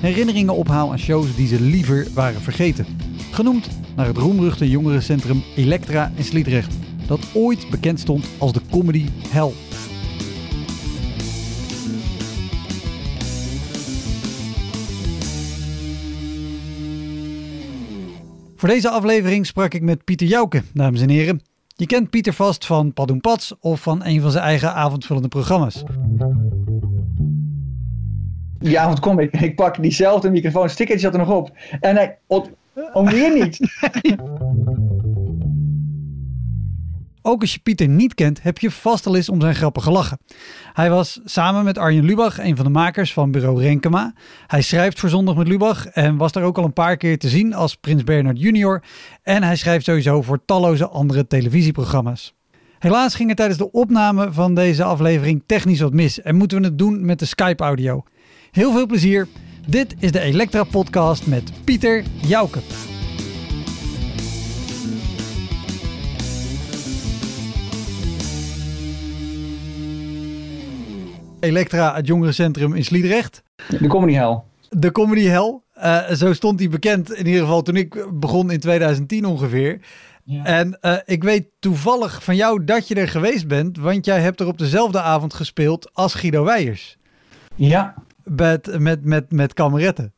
herinneringen ophaal aan shows die ze liever waren vergeten. Genoemd naar het roemruchte jongerencentrum Elektra in Sliedrecht, dat ooit bekend stond als de comedy hell. Voor deze aflevering sprak ik met Pieter Jouke, dames en heren. Je kent Pieter vast van Padoen Pats of van een van zijn eigen avondvullende programma's. Die avond kom ik, ik pak diezelfde microfoon, stickertje zat er nog op. En hij, om weer niet. Ook als je Pieter niet kent, heb je vast al eens om zijn grappige lachen. Hij was samen met Arjen Lubach een van de makers van Bureau Renkema. Hij schrijft voor Zondag met Lubach en was daar ook al een paar keer te zien als Prins Bernard Junior. En hij schrijft sowieso voor talloze andere televisieprogramma's. Helaas ging er tijdens de opname van deze aflevering technisch wat mis en moeten we het doen met de Skype-audio. Heel veel plezier. Dit is de Elektra Podcast met Pieter Jouke. Elektra, het jongerencentrum in Sliedrecht. De Comedy Hell. De Comedy Hell. Uh, zo stond hij bekend, in ieder geval toen ik begon in 2010 ongeveer. Ja. En uh, ik weet toevallig van jou dat je er geweest bent, want jij hebt er op dezelfde avond gespeeld als Guido Weijers. Ja. Met, met, met, met kameretten.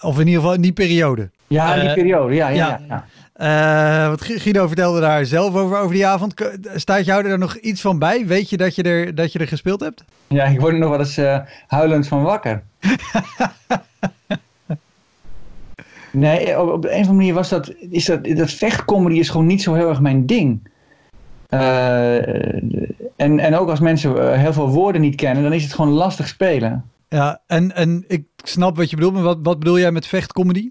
Of in ieder geval in die periode. Ja, in die uh, periode, ja. ja, ja. ja. Uh, want Guido vertelde daar zelf over, over die avond. Staat jou er nog iets van bij? Weet je dat je er, dat je er gespeeld hebt? Ja, ik word er nog wel eens uh, huilend van wakker. nee, op, op, een of andere manier was dat, is dat, dat vechtcomedy is gewoon niet zo heel erg mijn ding. Uh, en, en ook als mensen heel veel woorden niet kennen, dan is het gewoon lastig spelen. Ja, en, en ik snap wat je bedoelt, maar wat, wat bedoel jij met vechtcomedy?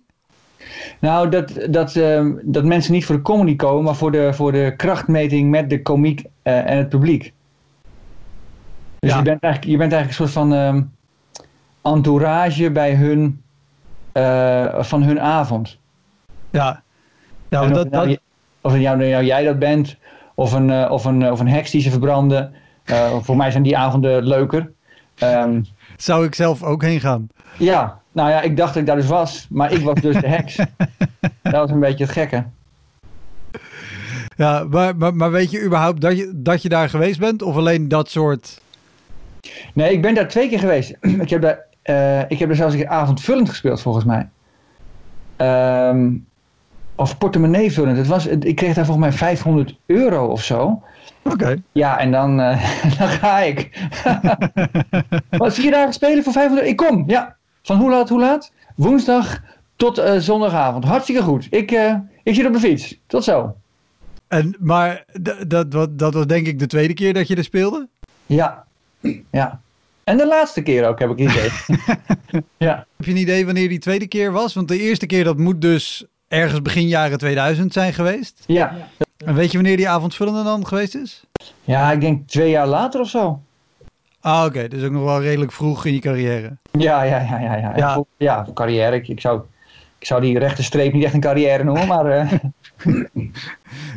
Nou, dat, dat, uh, dat mensen niet voor de comedy komen, maar voor de, voor de krachtmeting met de komiek uh, en het publiek. Dus ja. je, bent eigenlijk, je bent eigenlijk een soort van uh, entourage bij hun, uh, van hun avond. Ja. ja of, dat, nou, dat... of nou, nou, jij dat bent, of een, of een, of een heks die ze verbranden. voor mij zijn die avonden leuker. Um, Zou ik zelf ook heen gaan? Ja, nou ja, ik dacht dat ik daar dus was, maar ik was dus de heks. dat was een beetje het gekke. Ja, maar, maar, maar, weet je überhaupt dat je, dat je daar geweest bent? Of alleen dat soort... Nee, ik ben daar twee keer geweest. ik, heb daar, uh, ik heb er zelfs een keer avondvullend gespeeld, volgens mij. Um, of portemonneevullend. Het was, ik kreeg daar volgens mij 500 euro of zo. Oké. Okay. Ja, en dan, uh, dan ga ik. Wat vier dagen spelen voor 500 Ik kom, ja. Van hoe laat, hoe laat? Woensdag tot uh, zondagavond. Hartstikke goed. Ik, uh, ik zit op de fiets. Tot zo. En, maar dat, dat, dat was denk ik de tweede keer dat je er speelde? Ja, ja. En de laatste keer ook, heb ik idee. ja. Heb je een idee wanneer die tweede keer was? Want de eerste keer dat moet dus ergens begin jaren 2000 zijn geweest. Ja. En weet je wanneer die avondvullende dan geweest is? Ja, ik denk twee jaar later of zo. Ah, oké. Okay. Dus ook nog wel redelijk vroeg in je carrière. Ja, ja, ja, ja. Ja, ja. ja carrière. Ik, ik, zou, ik zou die rechte streep niet echt een carrière noemen, maar... Uh...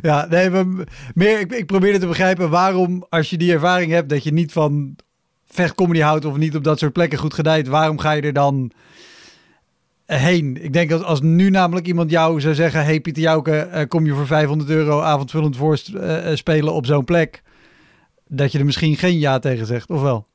ja, nee, maar meer, ik, ik probeerde te begrijpen waarom, als je die ervaring hebt, dat je niet van vechtcomedy houdt of niet op dat soort plekken goed gedijt, waarom ga je er dan heen. Ik denk dat als nu namelijk iemand jou zou zeggen... hey Pieter Jouke, uh, kom je voor 500 euro avondvullend voor uh, spelen op zo'n plek... dat je er misschien geen ja tegen zegt, of wel?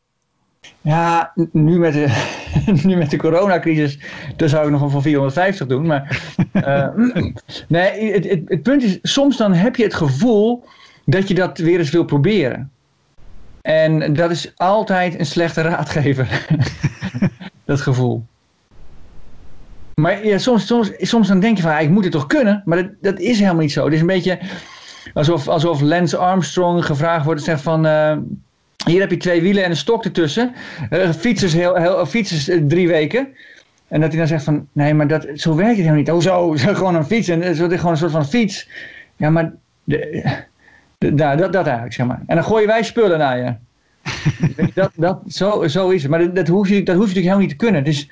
Ja, nu met de, nu met de coronacrisis, dan zou ik nog wel van 450 doen. Maar uh, nee, het, het, het, punt is, soms dan heb je het gevoel dat je dat weer eens wil proberen. En dat is altijd een slechte raadgever. dat gevoel. Maar ja, soms, soms, soms dan denk je van, ik moet het toch kunnen? Maar dat, dat is helemaal niet zo. Het is een beetje alsof, alsof Lance Armstrong gevraagd wordt zegt van... Uh, hier heb je twee wielen en een stok ertussen. Uh, fietsers, heel, heel, fietsers uh, drie weken. En dat hij dan zegt van, nee, maar dat, zo werkt het helemaal niet. Hoezo? Gewoon een fiets. En het is gewoon een soort van fiets. Ja, maar de, de, dat, dat eigenlijk, zeg maar. En dan gooien wij spullen naar je. dat, dat, zo, zo is het. Maar dat, dat, hoef je, dat hoef je natuurlijk helemaal niet te kunnen. Dus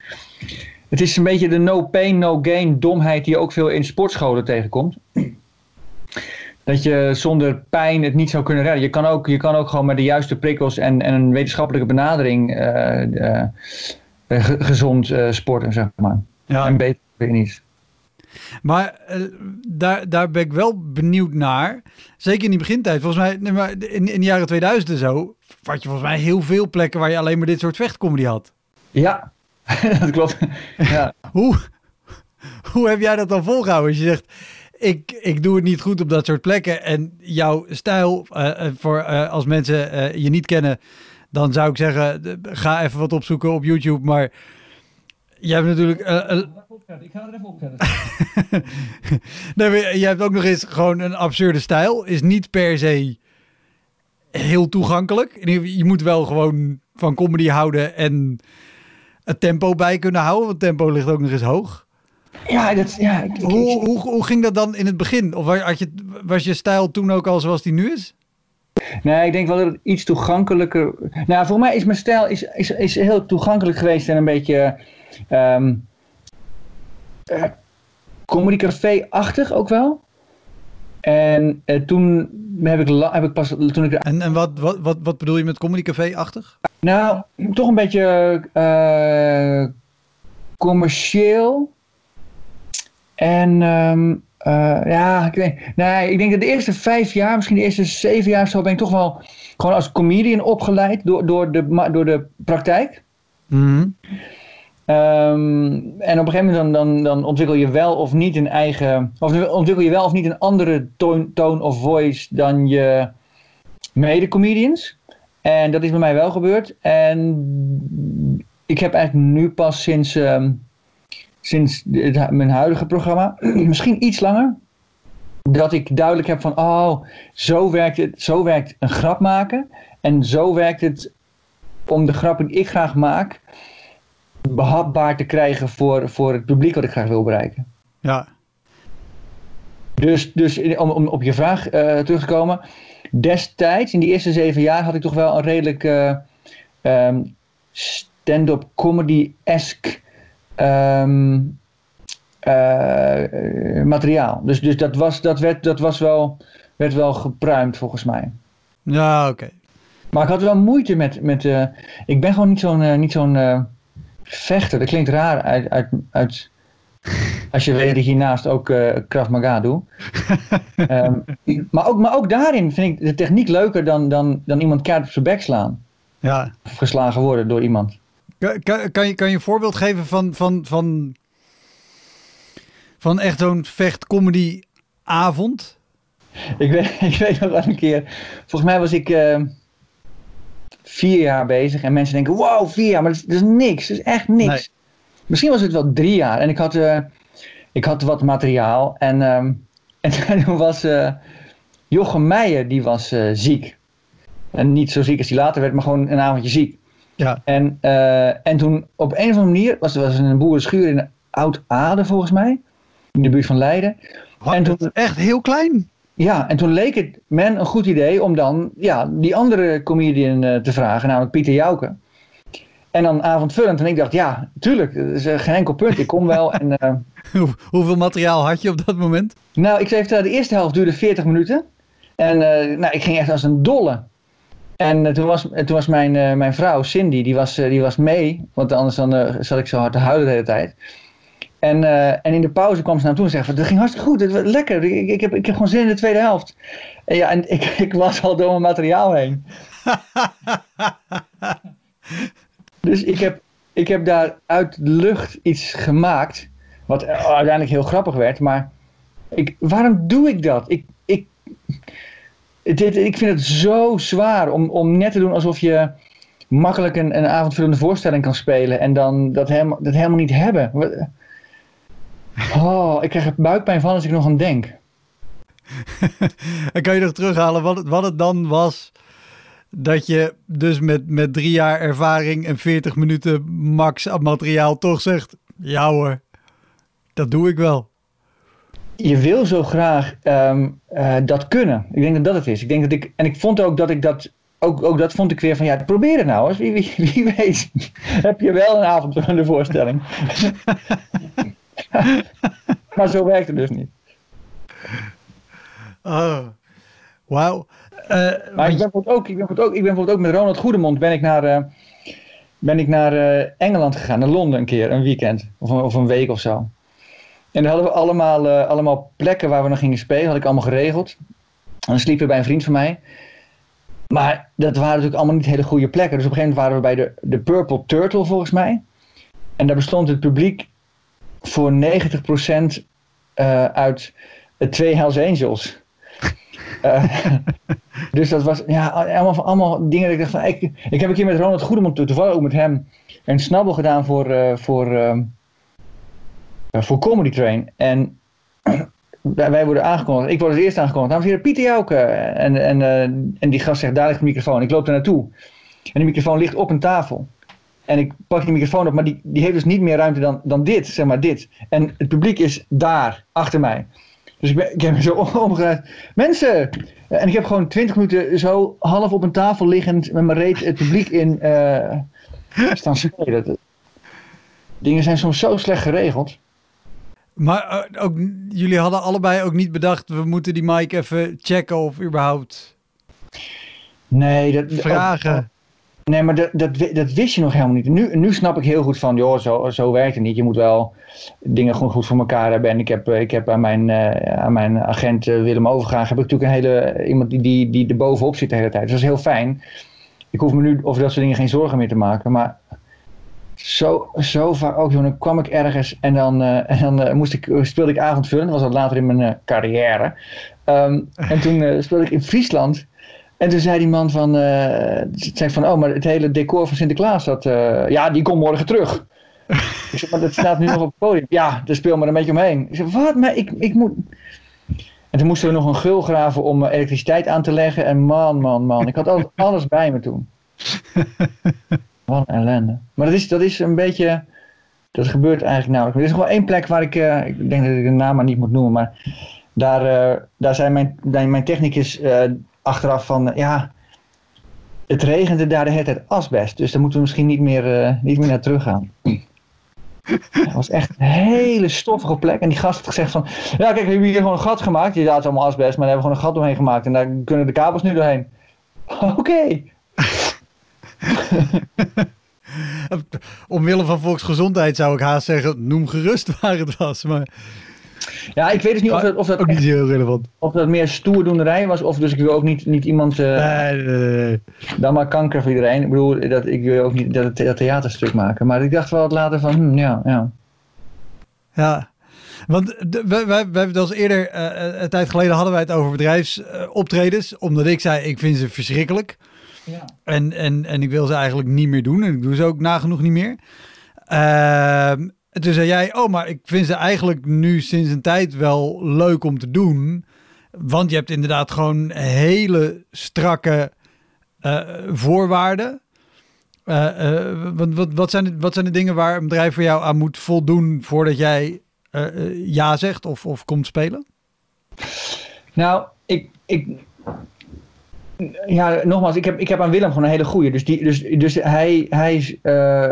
het is een beetje de no pain, no gain domheid die je ook veel in sportscholen tegenkomt. Dat je zonder pijn het niet zou kunnen redden. Je kan ook, je kan ook gewoon met de juiste prikkels en, en een wetenschappelijke benadering uh, uh, gezond sporten, zeg maar. Ja. En beter weet je niet. Maar daar, daar ben ik wel benieuwd naar. Zeker in die begintijd. Volgens mij, nee, maar in, in de jaren 2000 en zo, had je volgens mij heel veel plekken waar je alleen maar dit soort vechtcomedy had. Ja, dat klopt. Ja. hoe, hoe heb jij dat dan volgehouden? Als je zegt, ik, ik doe het niet goed op dat soort plekken. En jouw stijl, uh, voor, uh, als mensen uh, je niet kennen, dan zou ik zeggen, ga even wat opzoeken op YouTube. Maar je hebt natuurlijk... ik ga er even opzetten. nee, maar je hebt ook nog eens gewoon een absurde stijl. Is niet per se heel toegankelijk. Je moet wel gewoon van comedy houden en het tempo bij kunnen houden. Want het tempo ligt ook nog eens hoog. Ja, dat, ja ik, hoe, hoe, hoe ging dat dan in het begin? Of had je, was je stijl toen ook al zoals die nu is? Nee, ik denk wel dat het iets toegankelijker... Nou, voor mij is mijn stijl is, is, is heel toegankelijk geweest en een beetje... Um, uh, comedy café-achtig ook wel. En uh, toen heb ik, heb ik pas... Toen ik en en wat, wat, wat, wat bedoel je met comedy café-achtig? Nou, toch een beetje uh, commercieel. En um, uh, ja, ik denk, nee, ik denk dat de eerste vijf jaar, misschien de eerste zeven jaar zo, ben ik toch wel gewoon als comedian opgeleid door, door, de, door de praktijk. Mm Um, en op een gegeven moment dan, dan, dan, ontwikkel je wel of niet een eigen, of ontwikkel je wel of niet een andere toon, tone of voice dan je mede-comedians. En dat is bij mij wel gebeurd. En ik heb eigenlijk nu pas sinds, um, sinds het, mijn huidige programma, misschien iets langer, dat ik duidelijk heb van, oh, zo werkt het, zo werkt een grap maken. En zo werkt het om de grappen die ik graag maak, behapbaar te krijgen voor, voor het publiek wat ik graag wil bereiken. Ja. Dus, dus om, om op je vraag uh, terug te komen. Destijds, in die eerste zeven jaar, had ik toch wel een redelijk uh, um, stand-up comedy-esque um, uh, materiaal. Dus, dus dat, was, dat, werd, dat was wel, werd wel gepruimd volgens mij. Ja, oké. Okay. Maar ik had wel moeite met. met ik ben gewoon niet zo'n niet zo'n vechter. Dat klinkt raar uit, uit, uit als je weet dat ik hiernaast ook uh, Krav Maga doe. um, maar, ook, maar ook daarin vind ik de techniek leuker dan, dan, dan iemand kaart op zijn bek slaan. Ja. Of geslagen worden door iemand. Kan, kan, je, kan je een voorbeeld geven van, van, van, van echt zo'n vecht-comedy avond? Ik weet, ik weet nog wel een keer. Volgens mij was ik... Uh, vier jaar bezig. En mensen denken, wow, vier jaar, maar dat is, dat is niks. Dat is echt niks. Misschien was het wel drie jaar. En ik had, uh, ik had wat materiaal. En, um, en toen was uh, Jochem Meijer, die was uh, ziek. En niet zo ziek als hij later werd, maar gewoon een avondje ziek. Ja. En, en toen op een of andere manier, was er was een boerenschuur in Oud-Aarde volgens mij. In de buurt van Leiden. Wat, en toen, echt heel klein? Ja, en toen leek het men een goed idee om dan ja, die andere comedian te vragen, namelijk Pieter Jouke. En dan avondvullend. En ik dacht, ja, tuurlijk, dat is uh, geen enkel punt. Ik kom wel. En, uh, Hoe, hoeveel materiaal had je op dat moment? Nou, ik zei de eerste helft duurde 40 minuten. En nou, ik ging echt als een dolle. En toen was, toen was mijn, mijn vrouw, Cindy, die was, die was mee. Want anders dan, zat ik zo hard te huilen de hele tijd. En, en in de pauze kwam ze naar me toe en zei van, dat ging hartstikke goed, het was lekker, ik, ik, heb, ik heb gewoon zin in de tweede helft. En ja, en ik, ik was al door mijn materiaal heen. dus ik heb, ik heb daar uit lucht iets gemaakt. Wat uiteindelijk heel grappig werd. Maar ik, waarom doe ik dat? Ik, ik, dit, ik vind het zo zwaar om, om net te doen alsof je makkelijk een, een avondvullende voorstelling kan spelen. En dan dat, helemaal dat helemaal niet hebben. Oh, ik krijg er buikpijn van als ik nog aan denk. en kan je nog terughalen wat het, wat het dan was dat je dus met, met drie jaar ervaring en 40 minuten max materiaal toch zegt: ja hoor, dat doe ik wel. Je wil zo graag ehm, eh, dat kunnen. Ik denk dat dat het is. Ik denk dat ik, en ik vond ook dat ik dat. Ook, ook dat vond ik weer van ja, probeer het nou eens. Wie, wie, wie weet, heb je wel een avond van de voorstelling. maar zo werkt het dus niet. Oh, wauw. Uh, maar ik ben, ook, ik, ben ook, ik ben bijvoorbeeld ook met Ronald Goedemond ben ik naar, uh, ben ik naar uh, Engeland gegaan, naar Londen een keer, een weekend of of een week of zo. En daar hadden we allemaal, allemaal plekken waar we nog gingen spelen, had ik allemaal geregeld. En dan sliepen we bij een vriend van mij. Maar dat waren natuurlijk allemaal niet hele goede plekken. Dus op een gegeven moment waren we bij de, de Purple Turtle volgens mij. En daar bestond het publiek voor 90% uit twee Hells Angels. Uh, dus dat was ja, allemaal, allemaal dingen dat ik dacht van, ik, ik heb een keer met Ronald Goedemond toevallig ook met hem een snabbel gedaan voor, uh, voor, uh, voor Comedy Train. En wij worden aangekondigd, ik word als eerste aangekondigd, dames en heren, Pieter Jouke. En, en, en die gast zegt, daar ligt de microfoon. Ik loop er naartoe. En die microfoon ligt op een tafel. En ik pak die microfoon op, maar die, die heeft dus niet meer ruimte dan, dan dit, zeg maar dit. En het publiek is daar, achter mij. Dus ik, ben, ik heb me zo omgedraaid. Mensen! En ik heb gewoon twintig minuten zo half op een tafel liggend met mijn reet het publiek in uh, staan spelen. Dingen zijn soms zo slecht geregeld. Maar uh, ook, jullie hadden allebei ook niet bedacht, we moeten die mic even checken of überhaupt... Nee, dat... Vragen. Nee, maar dat, dat, wist je nog helemaal niet. Nu, nu snap ik heel goed van, joh, zo, zo werkt het niet. Je moet wel dingen gewoon goed voor elkaar hebben. En ik heb, ik heb aan, mijn, uh, aan mijn agent uh, Willem Overgaan, heb ik natuurlijk een hele, iemand die, die, die er bovenop zit de hele tijd. Dus dat is heel fijn. Ik hoef me nu over dat soort dingen geen zorgen meer te maken. Maar zo, zo vaak ook, joh, dan kwam ik ergens en dan, en dan moest ik, speelde ik avondvullen. Dat was dat later in mijn carrière. Um, en toen speelde ik in Friesland. En toen zei die man van, uh, zei van, oh, maar het hele decor van Sinterklaas, dat, uh, ja, die komt morgen terug. ik zeg, maar dat staat nu nog op het podium. Ja, daar speel maar een beetje omheen. Ik zeg, wat? Maar ik, ik moet... En toen moesten we nog een gul graven om eh, elektriciteit aan te leggen. En man, man, man. Ik had alles, alles bij me toen. Wat een ellende. Maar dat is, dat is een beetje... Dat gebeurt eigenlijk nauwelijks. Er is gewoon één plek waar ik... Uh, ik denk dat ik de naam maar niet moet noemen. Maar daar, uh, daar zijn mijn, mijn technicus achteraf van, ja, het regende daar de hele tijd asbest. Dus daar moeten we misschien niet meer, uh, niet meer naar terug gaan. Het was echt een hele stoffige plek. En die gast had gezegd van, ja kijk, we hebben hier gewoon een gat gemaakt. Ja, het is allemaal asbest, maar daar hebben we gewoon een gat doorheen gemaakt. En daar kunnen de kabels nu doorheen. Oké. Omwille van volksgezondheid zou ik haast zeggen, noem gerust waar het was. Maar ja, ik weet dus niet of dat, of dat, ook niet heel relevant. Of dat meer stoerdoenerij was, of dus ik wil ook niet, niet iemand. Uh, nee, nee, nee. Dan maar kanker voor iedereen. Ik bedoel, dat, ik wil ook niet dat, dat theaterstuk maken. Maar ik dacht wel wat later van, hm, ja, ja. Ja, want wij, wij, wij hebben het eerder, uh, een tijd geleden hadden wij het over bedrijfsoptredens. omdat ik zei, ik vind ze verschrikkelijk. Ja. En, en, en ik wil ze eigenlijk niet meer doen. En ik doe ze ook nagenoeg niet meer. Uh, en toen zei jij, oh, maar ik vind ze eigenlijk nu sinds een tijd wel leuk om te doen. Want je hebt inderdaad gewoon hele strakke uh, voorwaarden. Uh, wat, wat, wat, zijn de, wat zijn de dingen waar een bedrijf voor jou aan moet voldoen voordat jij ja zegt of, of komt spelen? Nou, ik, ik, ja, nogmaals, ik heb, ik heb aan Willem gewoon een hele goede. Dus, die, dus, dus hij, hij,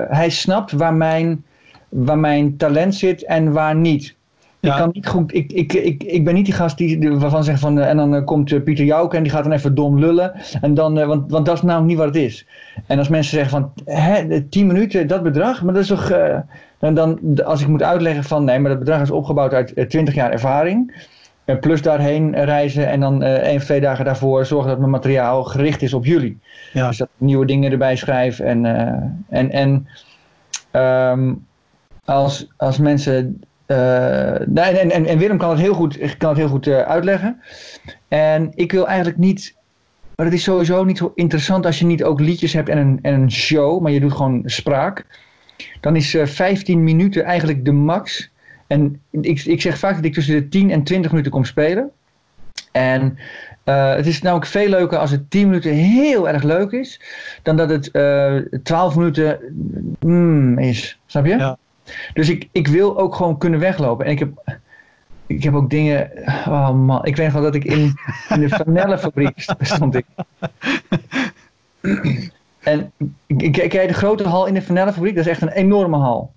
hij snapt waar mijn waar mijn talent zit en waar niet. Ik kan niet goed, ik, ik, ik, ik ben niet die gast die, waarvan zegt van, en dan eh, komt uh, Pieter Jouke en die gaat dan even dom lullen. En dan, uh, want, want dat is nou niet wat het is. En als mensen zeggen van, hè, 10 minuten, dat bedrag, maar dat is toch, uh, dan, dan, als ik moet uitleggen van, nee, maar dat bedrag is opgebouwd uit 20 jaar ervaring. Plus daarheen reizen en dan één of twee dagen daarvoor zorgen dat mijn materiaal gericht is op jullie. Ja. Dus dat ik nieuwe dingen erbij schrijf en, en, en ehm, als, als mensen. eh, nee, en, en, en Willem kan het heel goed, kan het heel goed eh, uitleggen. En ik wil eigenlijk niet. Maar het is sowieso niet zo interessant als je niet ook liedjes hebt en een, en een show, maar je doet gewoon spraak. Dan is eh 15 minuten eigenlijk de max. En ik, ik zeg vaak dat ik tussen de 10 en 20 minuten kom spelen. En eh, het is namelijk veel leuker als het 10 minuten heel erg leuk is, dan dat het eh 12 minuten mm, is. Snap je? Ja. Dus ik, ik wil ook gewoon kunnen weglopen. En ik heb, ik heb ook dingen. Oh man, ik weet nog dat ik in, in de vanillefabriek stond. Ik. En kijk, de grote hal in de vanillefabriek, dat is echt een enorme hal.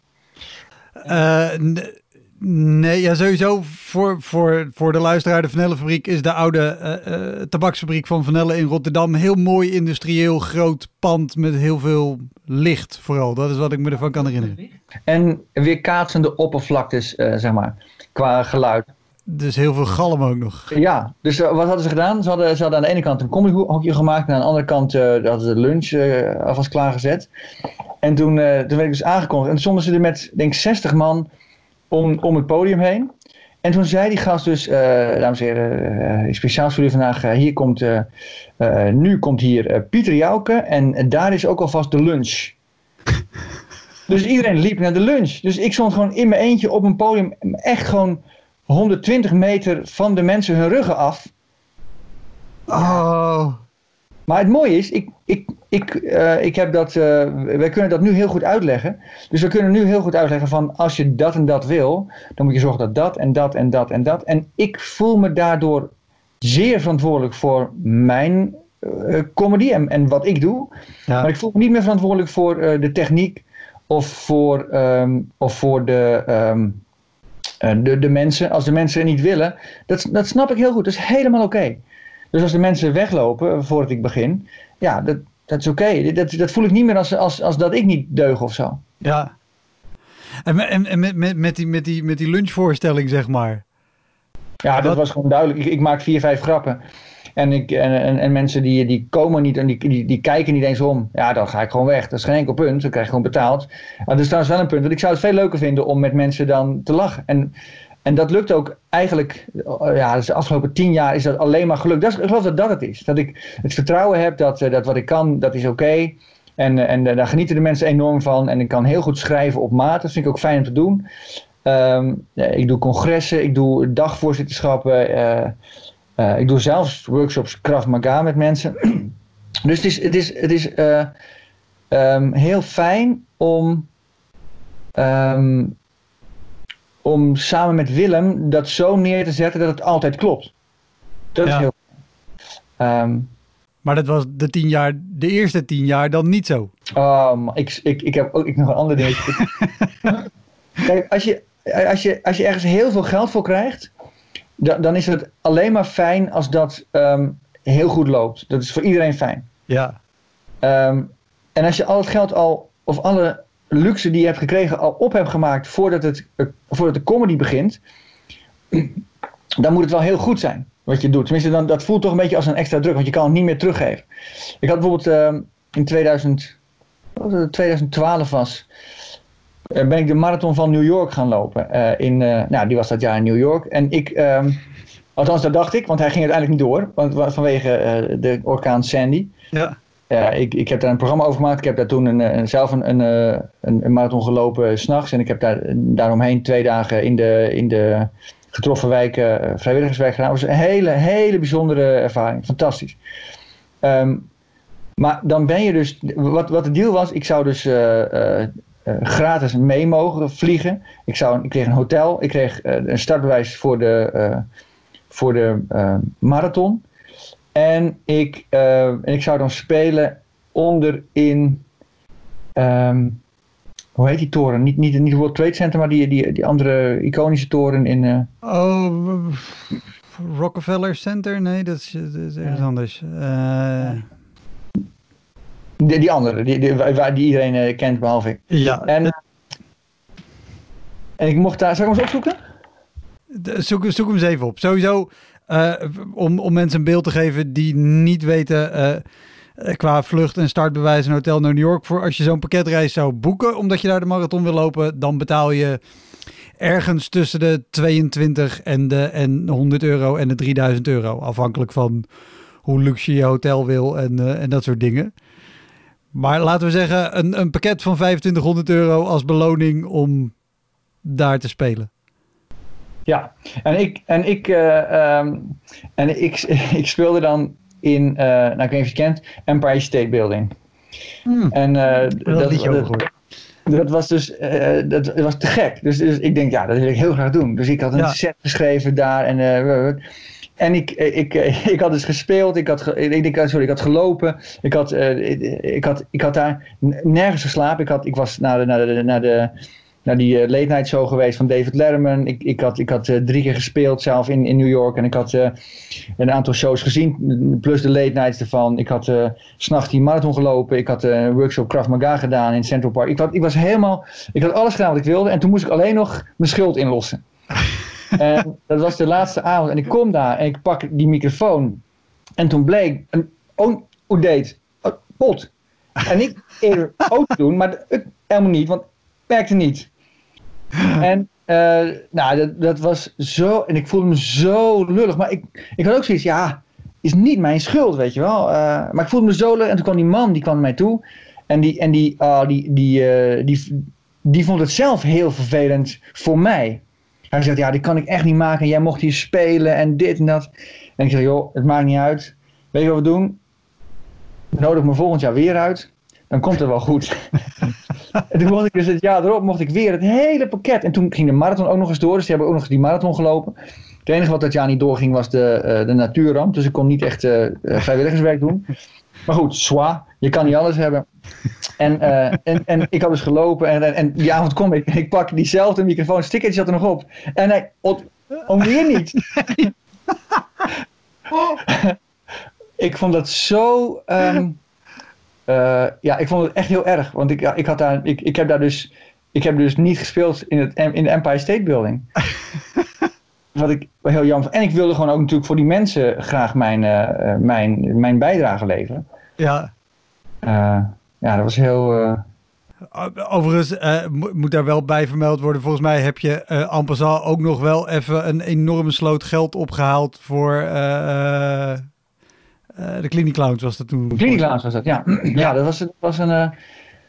N- nee, ja, sowieso voor, voor, voor de luisteraar, de Vanellenfabriek is de oude eh, eh, tabaksfabriek van Vanelle in Rotterdam. Heel mooi industrieel groot pand met heel veel licht vooral. Dat is wat ik me ervan kan herinneren. En weer kaatsende oppervlaktes, eh, zeg maar, qua geluid. Dus heel veel galm ook nog. Ja, dus wat hadden ze gedaan? Ze hadden, ze hadden aan de ene kant een comedyhokje gemaakt en aan de andere kant eh, hadden ze de lunch eh, alvast klaargezet. En toen, toen werd ik dus aangekondigd. En toen stonden ze er met, denk ik, 60 man om, om het podium heen. En toen zei die gast dus, eh, dames en heren, eh, speciaal voor u vandaag, eh, hier komt, nu komt hier Pieter Jouke en daar is ook alvast de lunch. dus iedereen liep naar de lunch. Dus ik stond gewoon in mijn eentje op een podium, echt gewoon 120 meter van de mensen hun ruggen af. Oh, Maar het mooie is, ik, ik, ik, eh, ik heb dat, eh, wij kunnen dat nu heel goed uitleggen. Dus we kunnen nu heel goed uitleggen van als je dat en dat wil, dan moet je zorgen dat dat en dat en dat en dat. En ik voel me daardoor zeer verantwoordelijk voor mijn eh, comedy en, en wat ik doe. ja. Maar ik voel me niet meer verantwoordelijk voor de techniek of voor, ehm, of voor de, ehm, eh, de, de mensen. Als de mensen het niet willen, dat, dat snap ik heel goed. Dat is helemaal oké. Dus als de mensen weglopen voordat ik begin, ja, dat, dat is oké. Dat, dat voel ik niet meer als, als, als dat ik niet deug of zo. ja. En, en, en met, met, met, die, met, die, met die lunchvoorstelling, zeg maar. Ja, dat was gewoon duidelijk. Ik, ik maak vier, vijf grappen. En, ik, en, en, en mensen die, die komen niet en die, die, die kijken niet eens om. Ja, dan ga ik gewoon weg. Dat is geen enkel punt. Dan krijg je gewoon betaald. Maar dat is trouwens wel een punt. Want ik zou het veel leuker vinden om met mensen dan te lachen. En, en dat lukt ook eigenlijk. eh, Ja, dus de afgelopen tien jaar is dat alleen maar gelukt. Dat ik geloof dat dat het is. Dat ik het vertrouwen heb dat, eh, dat wat ik kan, dat is oké. En, eh, en daar genieten de mensen enorm van. En ik kan heel goed schrijven op maat. Dat vind ik ook fijn om te doen. Ehm, ik doe congressen, ik doe dagvoorzitterschappen. ik doe zelfs workshops Krav Maga met mensen. dus het is, het is, het is eh, ehm, heel fijn om, ehm, om samen met Willem dat zo neer te zetten dat het altijd klopt. Dat Ja. is heel Ehm, Maar dat was de tien jaar, de eerste tien jaar dan niet zo. Man, ik, ik, ik heb ook ik nog een ander dingetje. Kijk, als je, als, je, als je ergens heel veel geld voor krijgt, dan, dan is het alleen maar fijn als dat ehm, heel goed loopt. Dat is voor iedereen fijn. Ja. Ehm, en als je al het geld al, of alle luxe die je hebt gekregen, al op hebt gemaakt voordat, het, eh, voordat de comedy begint, dan moet het wel heel goed zijn wat je doet. Tenminste, dan, dat voelt toch een beetje als een extra druk, want je kan het niet meer teruggeven. Ik had bijvoorbeeld ehm, in 2000, wat was het, 2012 was, eh, ben ik de marathon van New York gaan lopen. Eh, in, nou, die was dat jaar in New York. En ik, ehm, althans dat dacht ik, want hij ging uiteindelijk niet door, want, wa- vanwege de orkaan Sandy. Ja. Ja, ik, ik heb daar een programma over gemaakt. Ik heb daar toen een, een, zelf een, eh, een, een marathon gelopen s s'nachts. En ik heb daar, daaromheen twee dagen in de, in de getroffen wijken eh, vrijwilligerswerk gedaan. Het was een hele, hele bijzondere ervaring. Fantastisch. Ehm, maar dan ben je dus... Wat, wat de deal was, ik zou dus eh, eh, eh, gratis mee mogen vliegen. Ik, zou, ik kreeg een hotel. Ik kreeg eh, een startbewijs voor de, eh, voor de eh, marathon. En ik, eh, en ik zou dan spelen onder in. ehm, hoe heet die toren? Niet, niet, niet de World Trade Center, maar die, die, die andere iconische toren in. eh, Oh, Rockefeller Center? Nee, dat is, dat is ergens anders. Eh, die, die andere, die, die, waar, die iedereen kent behalve ik. ja, En, en ik mocht daar. Zal ik hem eens opzoeken? zoek, zoek hem eens even op. Sowieso, eh, om, om mensen een beeld te geven die niet weten. eh, eh, qua vlucht en startbewijs en hotel naar New York. Voor als je zo'n pakketreis zou boeken, omdat je daar de marathon wil lopen, dan betaal je ergens tussen de 22 en de en 100 euro en de 3000 euro. Afhankelijk van hoe luxe je hotel wil en, en dat soort dingen. Maar laten we zeggen, een, een pakket van 2500 euro als beloning om daar te spelen. Ja, en ik, en ik, uh, um, en ik, ik speelde dan in, uh, nou ik weet niet of je kent, Empire State Building. Hmm. En uh, dat, dat, dat, dat, was dus dat was te gek. Dus, dus ik denk, ja, dat wil ik heel graag doen. Dus ik had een ja. set geschreven daar en en ik, ik, ik had dus gespeeld, ik had, ik, sorry, ik had gelopen, ik had, ik had, ik had daar nergens geslapen. Ik, had, ik was naar de, naar de, naar de, naar die uh, late night show geweest van David Letterman. Ik, ik had, ik had uh, drie keer gespeeld zelf in, in New York. En ik had uh, een aantal shows gezien, plus de late nights ervan. Ik had s'nachts die marathon gelopen. Ik had een workshop Krav Maga gedaan in Central Park. Ik, had, ik was helemaal, ik had alles gedaan wat ik wilde. En toen moest ik alleen nog mijn schuld inlossen. en dat was de laatste avond. En ik kom daar en ik pak die microfoon. En toen bleek, een, hoe deed? Oh, pot. En ik eerder ook doen, maar ik, helemaal niet, want het werkte niet. En uh, nou, dat, dat was zo. En ik voelde me zo lullig. Maar ik, ik had ook zoiets, ja, is niet mijn schuld, weet je wel. Uh, maar ik voelde me zo lullig. En toen kwam die man, die kwam naar mij toe. En die, en die, uh, die, die, uh, die, die vond het zelf heel vervelend voor mij. Hij zegt, ja, dit kan ik echt niet maken. Jij mocht hier spelen en dit en dat. En ik zeg, joh, het maakt niet uit. Weet je wat we doen? Nodig me volgend jaar weer uit. Dan komt het wel goed. en toen mocht ik dus het jaar erop mocht ik weer het hele pakket. En toen ging de marathon ook nog eens door. Dus die hebben ook nog die marathon gelopen. Het enige wat dat jaar niet doorging was de, uh, de natuurramp. Dus ik kon niet echt uh, vrijwilligerswerk doen. Maar goed, zwa. Je kan niet alles hebben. En, uh, en, en ik had dus gelopen. En, en, en die avond kom ik. En ik pak diezelfde microfoon. Stickertje zat er nog op. En hij... Om weer niet. ik vond dat zo... Um, uh, ja, ik vond het echt heel erg. Want ik, ja, ik, had daar, ik, ik, heb daar dus, ik heb dus niet gespeeld in, het, in de Empire State Building. Wat ik heel jammer En ik wilde gewoon ook natuurlijk voor die mensen graag mijn, uh, mijn, mijn bijdrage leveren. Ja. Uh, ja, dat was heel... Overigens moet daar wel bij vermeld worden. Volgens mij heb je uh, passant ook nog wel even een enorme sloot geld opgehaald voor de Clinic was dat toen. Clinic Clowns was dat, ja. ja, dat was, dat was een...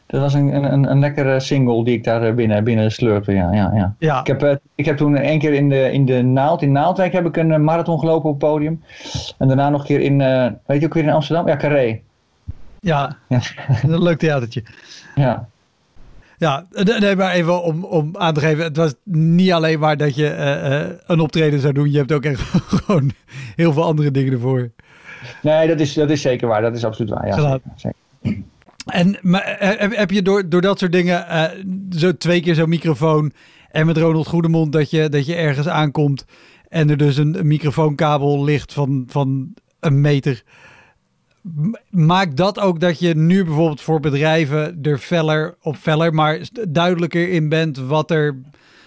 Dat was een, een, een lekkere single die ik daar binnen, binnen slurpte. Ja, ja, ja. ja. Ik, heb, ik heb toen één keer in de, in de Naald, in Naaldwijk heb ik een marathon gelopen op het podium. En daarna nog een keer in, uh, weet je ook weer in Amsterdam? Ja, Carré. Ja, ja. een leuk theatertje. Ja. Ja, nee, maar even om, om aan te geven. Het was niet alleen maar dat je uh, een optreden zou doen. Je hebt ook echt gewoon heel veel andere dingen ervoor. Nee, dat is, dat is zeker waar. Dat is absoluut waar. Ja, zeker, zeker. En maar, heb, heb je door, door dat soort dingen, uh, zo twee keer zo'n microfoon en met Ronald Goedemond, dat je, dat je ergens aankomt en er dus een, een microfoonkabel ligt van, van een meter. Maakt dat ook dat je nu bijvoorbeeld voor bedrijven er feller op feller, maar duidelijker in bent wat er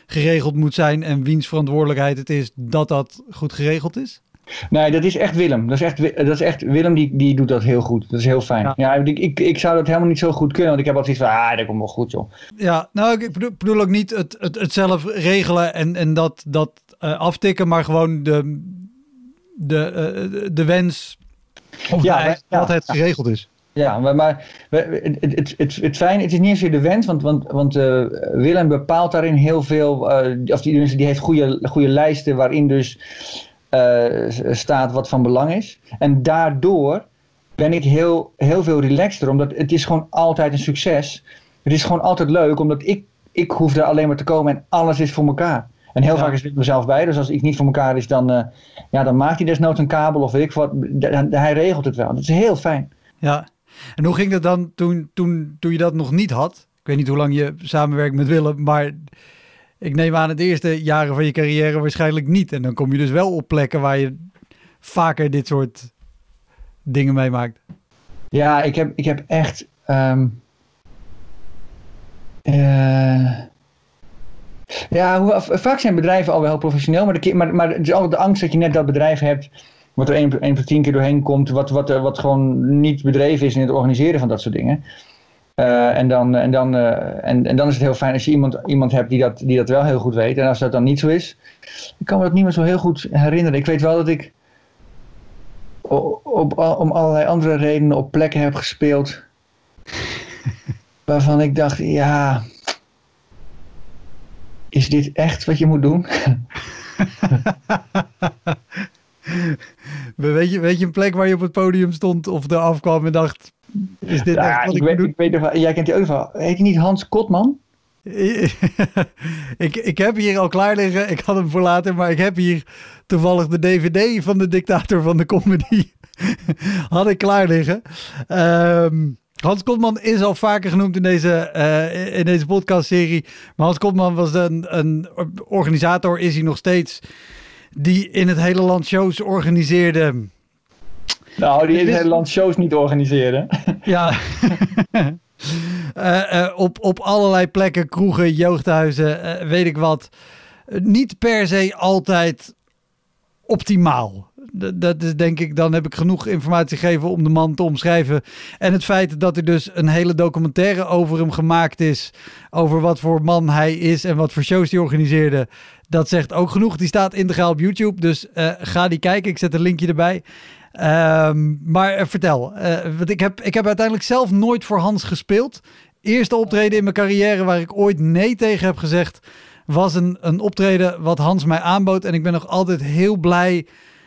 geregeld moet zijn en wiens verantwoordelijkheid het is dat dat goed geregeld is? Nee, dat is echt Willem. Dat is echt, dat is echt Willem die, die doet dat heel goed. Dat is heel fijn. Ja, ja ik, ik, ik zou dat helemaal niet zo goed kunnen, want ik heb altijd iets van, ah, dat komt wel goed joh. Ja, nou ik bedoel, bedoel ook niet het, het, het zelf regelen en, en dat, dat uh, aftikken, maar gewoon de, de, uh, de wens of ja, dat het ja. geregeld is. Ja, maar, maar het, het, het, het fijne, het is niet eens de wens, want, want, want uh, Willem bepaalt daarin heel veel, of die, die heeft goede, goede lijsten waarin dus uh, staat wat van belang is. En daardoor ben ik heel, heel veel relaxter, omdat het is gewoon altijd een succes. Het is gewoon altijd leuk, omdat ik, ik hoef er alleen maar te komen en alles is voor elkaar. En heel ja. vaak is het mezelf bij, dus als ik niet voor elkaar is, dan, uh, ja, dan maakt hij desnoods een kabel of weet ik wat. Hij regelt het wel. Dat is heel fijn. Ja, en hoe ging dat dan toen, toen, toen je dat nog niet had? Ik weet niet hoe lang je samenwerkt met Willem, maar ik neem aan het eerste jaren van je carrière waarschijnlijk niet. En dan kom je dus wel op plekken waar je vaker dit soort dingen meemaakt. Ja, ik heb, ik heb echt. Um, uh, ja, hoe, vaak zijn bedrijven al wel professioneel, maar, de, maar, maar het is altijd de angst dat je net dat bedrijf hebt wat er één, per tien keer doorheen komt, wat, wat, wat gewoon niet bedreven is in het organiseren van dat soort dingen. En, dan, en, dan, en, en dan is het heel fijn als je iemand, iemand hebt die dat, die dat wel heel goed weet. En als dat dan niet zo is, ik kan me dat niet meer zo heel goed herinneren. Ik weet wel dat ik op, om allerlei andere redenen op plekken heb gespeeld. waarvan ik dacht, ja, is dit echt wat je moet doen? weet, je, weet je een plek waar je op het podium stond of er afkwam en dacht, is dit echt wat ik, ik weet? Ik jij kent die ook wel. Heet hij niet Hans Kotman? ik, ik heb hier al klaar liggen. Ik had hem voor later, maar ik heb hier toevallig de DVD van de dictator van de comedy. had ik klaar liggen. Ehm, Hans Kotman is al vaker genoemd in deze, uh, in deze podcastserie. Maar Hans Kotman was een, een organisator, is hij nog steeds, die in het hele land shows organiseerde. Nou, die in het hele land shows niet organiseerde. Ja. Uh, uh, op, op allerlei plekken, kroegen, jeugdhuizen, uh, weet ik wat. niet per se altijd optimaal. Dat is denk ik, dan heb ik genoeg informatie gegeven om de man te omschrijven. En het feit dat er dus een hele documentaire over hem gemaakt is. Over wat voor man hij is en wat voor shows hij organiseerde. Dat zegt ook genoeg. Die staat integraal op YouTube. Dus ga die kijken. Ik zet een linkje erbij. Um, maar uh, vertel, uh, want ik heb, ik heb uiteindelijk zelf nooit voor Hans gespeeld. Eerste optreden in mijn carrière waar ik ooit nee tegen heb gezegd, was een, een optreden wat Hans mij aanbood. En ik ben nog altijd heel blij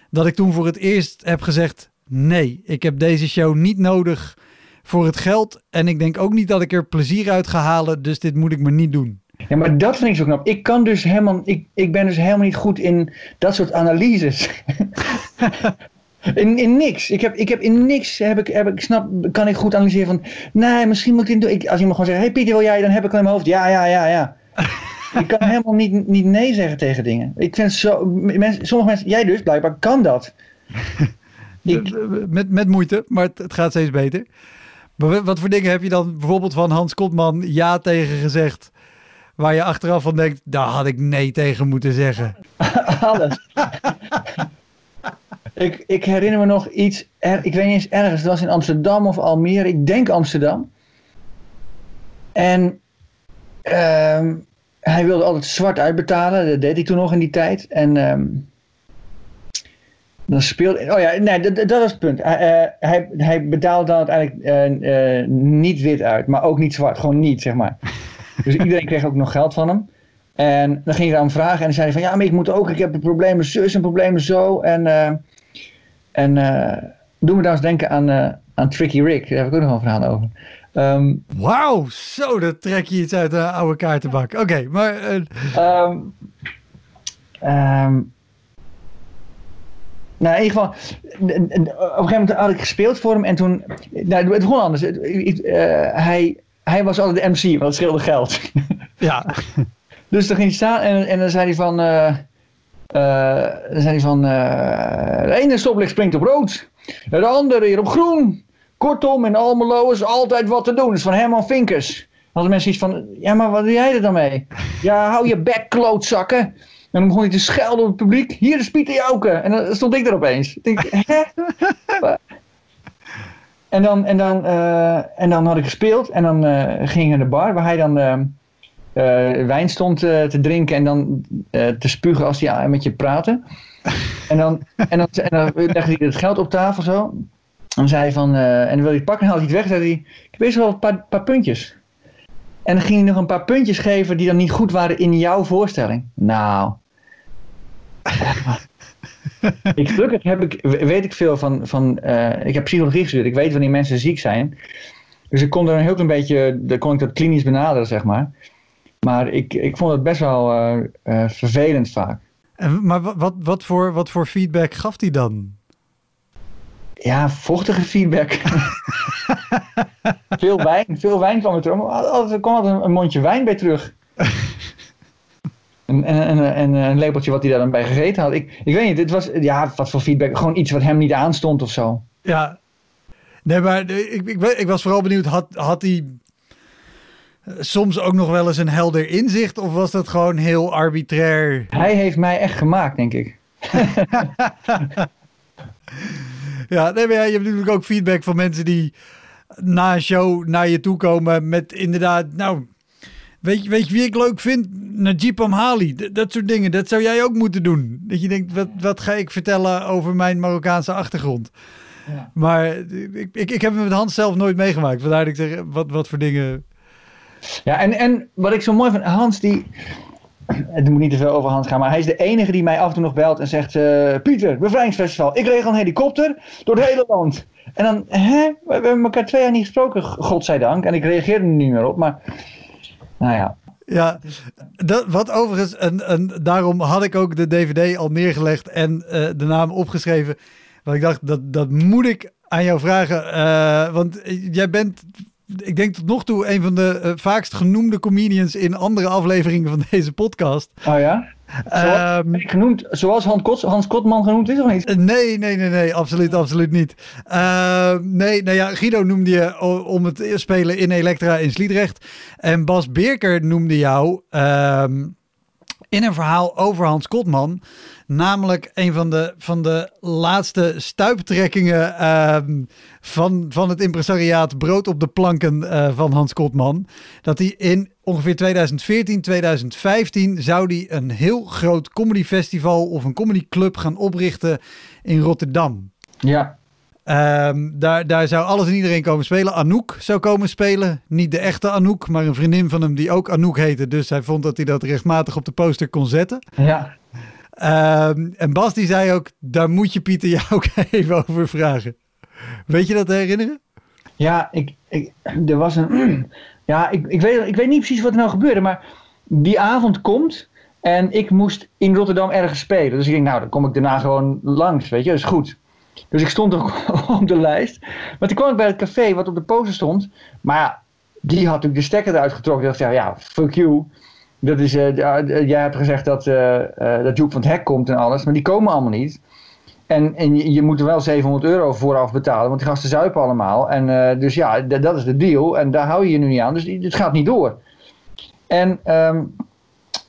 dat ik toen voor het eerst heb gezegd: nee, ik heb deze show niet nodig voor het geld. En ik denk ook niet dat ik er plezier uit ga halen, dus dit moet ik me niet doen. Ja, maar dat vind ik zo knap. Ik kan dus helemaal, ik, ik ben dus helemaal niet goed in dat soort analyses. In, in niks. Ik heb, ik heb in niks, heb ik, heb ik, snap, kan ik goed analyseren van, nee, misschien moet ik dit doen. als iemand gewoon zegt, hey Pieter, wil jij? Dan heb ik al in mijn hoofd, ja, ja, ja, ja. ik kan helemaal niet, niet nee zeggen tegen dingen. Ik vind zo, mensen, sommige mensen, jij dus blijkbaar, kan dat. ik, met, met moeite, maar het, het gaat steeds beter. Maar wat voor dingen heb je dan bijvoorbeeld van Hans Kotman ja tegen gezegd? Waar je achteraf van denkt, daar had ik nee tegen moeten zeggen. Alles. Ik, ik herinner me nog iets, ik weet niet eens ergens, het was in Amsterdam of Almere, ik denk Amsterdam. En ehm, hij wilde altijd zwart uitbetalen, dat deed hij toen nog in die tijd. En um, dan speelde, oh ja, nee, dat, dat was het punt. Hij, uh, hij, betaalde dan uiteindelijk uh, uh, niet wit uit, maar ook niet zwart, gewoon niet, zeg maar. Dus iedereen kreeg ook nog geld van hem. En dan ging hij dan vragen en dan zei hij van ja, maar ik moet ook, ik heb problemen zus en problemen zo. En en uh, doe me eens denken aan, uh, aan Tricky Rick. Daar heb ik ook nog een verhaal over. Um, Wauw, zo, dat trek je iets uit de oude kaartenbak. Oké, okay, maar... Uh... Um, um, nou, in ieder geval, op een gegeven moment had ik gespeeld voor hem en toen, nou, het begon anders. Uh, hij, hij was altijd de MC, want het scheelde geld. Ja. dus dan ging hij staan en, en dan zei hij van, uh, dan zei hij van, uh, de ene stoplicht springt op rood, de andere hier op groen. Kortom, in Almelo is altijd wat te doen. Dat is van Herman Vinkers. Hadden mensen iets van, ja, maar wat doe jij er dan mee? Ja, hou je bek, klootzakken. En dan begon hij te schelden op het publiek. Hier is Pieter Jouke. En dan stond ik er opeens. Ik denk, hè? en, dan, en, dan, uh, en dan had ik gespeeld. En dan uh, ging ik naar de bar waar hij dan wijn stond uh, te drinken en dan uh, te spugen als hij met je praatte. En dan, en dan, en dan legde hij het geld op tafel zo. En zei hij van, en dan wil hij het pakken en haalde hij het weg. Zei hij, ik heb best wel een paar, paar puntjes. En dan ging hij nog een paar puntjes geven die dan niet goed waren in jouw voorstelling. Nou. ik, gelukkig heb ik, weet ik veel van, van ik heb psychologie gestudeerd. Ik weet wanneer mensen ziek zijn. Dus ik kon er een heel klein beetje, dan kon ik dat klinisch benaderen, zeg maar. Maar ik, ik vond het best wel uh, uh, vervelend vaak. En, maar wat, wat, voor, wat voor feedback gaf hij dan? Ja, vochtige feedback. veel wijn, veel wijn kwam er terug. Er kwam altijd een mondje wijn bij terug. En, en, en, en, een lepeltje wat hij daar dan bij gegeten had. Ik, ik weet niet, het was, ja, wat voor feedback. Gewoon iets wat hem niet aanstond of zo. Ja. Nee, maar ik, ik, ik was vooral benieuwd, had, had hij soms ook nog wel eens een helder inzicht? Of was dat gewoon heel arbitrair? Hij heeft mij echt gemaakt, denk ik. Ja, nee, maar ja, je hebt natuurlijk ook feedback van mensen die na een show naar je toe komen met inderdaad, nou, weet je, weet je wie ik leuk vind? Najib Amhali, D- dat soort dingen. Dat zou jij ook moeten doen. Dat je denkt, wat, wat ga ik vertellen over mijn Marokkaanse achtergrond? Ja. Maar ik, ik, ik heb het met Hans zelf nooit meegemaakt. Vandaar dat ik zeg, wat, wat voor dingen... Ja, en, en wat ik zo mooi vind, Hans die... Het moet niet te veel over Hans gaan, maar hij is de enige die mij af en toe nog belt en zegt... eh, Pieter, bevrijdingsfestival, ik regel een helikopter door het hele land. En dan, hè? We hebben elkaar twee jaar niet gesproken, godzijdank. En ik reageerde er niet meer op, maar... Nou ja, Ja, dat, wat overigens, en, en daarom had ik ook de DVD al neergelegd en eh, de naam opgeschreven. Want ik dacht, dat, dat moet ik aan jou vragen. eh, want jij bent, ik denk tot nog toe, een van de eh, vaakst genoemde comedians in andere afleveringen van deze podcast. oh ja? Zoals, Ehm, genoemd, zoals Hans, Kots, Hans Kotman genoemd is of niet? Eh, Nee, nee, nee, nee, absoluut, absoluut niet. Eh, nee, nou ja, Guido noemde je om het spelen in Elektra in Sliedrecht. En Bas Beerker noemde jou ehm, in een verhaal over Hans Kotman. Namelijk een van de, van de laatste stuiptrekkingen ehm, van, van het impresariaat Brood op de planken eh, van Hans Kotman. Dat hij in ongeveer 2014, 2015 zou hij een heel groot comedyfestival of een comedyclub gaan oprichten in Rotterdam. Ja. Ehm, daar, daar zou alles en iedereen komen spelen. Anouk zou komen spelen. Niet de echte Anouk, maar een vriendin van hem die ook Anouk heette. Dus hij vond dat hij dat rechtmatig op de poster kon zetten. Ja. Ehm, en Bas die zei ook, daar moet je Pieter jou ook even over vragen. Weet je dat te herinneren? Ja, ik, ik, er was een. Ja, ik, ik, weet, ik weet niet precies wat er nou gebeurde, maar die avond komt en ik moest in Rotterdam ergens spelen. Dus ik denk, nou, dan kom ik daarna gewoon langs, weet je, dat is goed. Dus ik stond ook op de lijst. Maar toen kwam ik bij het café wat op de poster stond. Maar die had natuurlijk de stekker eruit getrokken. Ik dacht, ja fuck you. Dat is, eh, jij hebt gezegd dat, eh dat Joep van het Hek komt en alles, maar die komen allemaal niet. En, en je, je moet er wel 700 euro vooraf betalen, want die gasten zuipen allemaal. En dus ja, dat is de deal. En daar hou je je nu niet aan. Dus het gaat niet door. En ehm,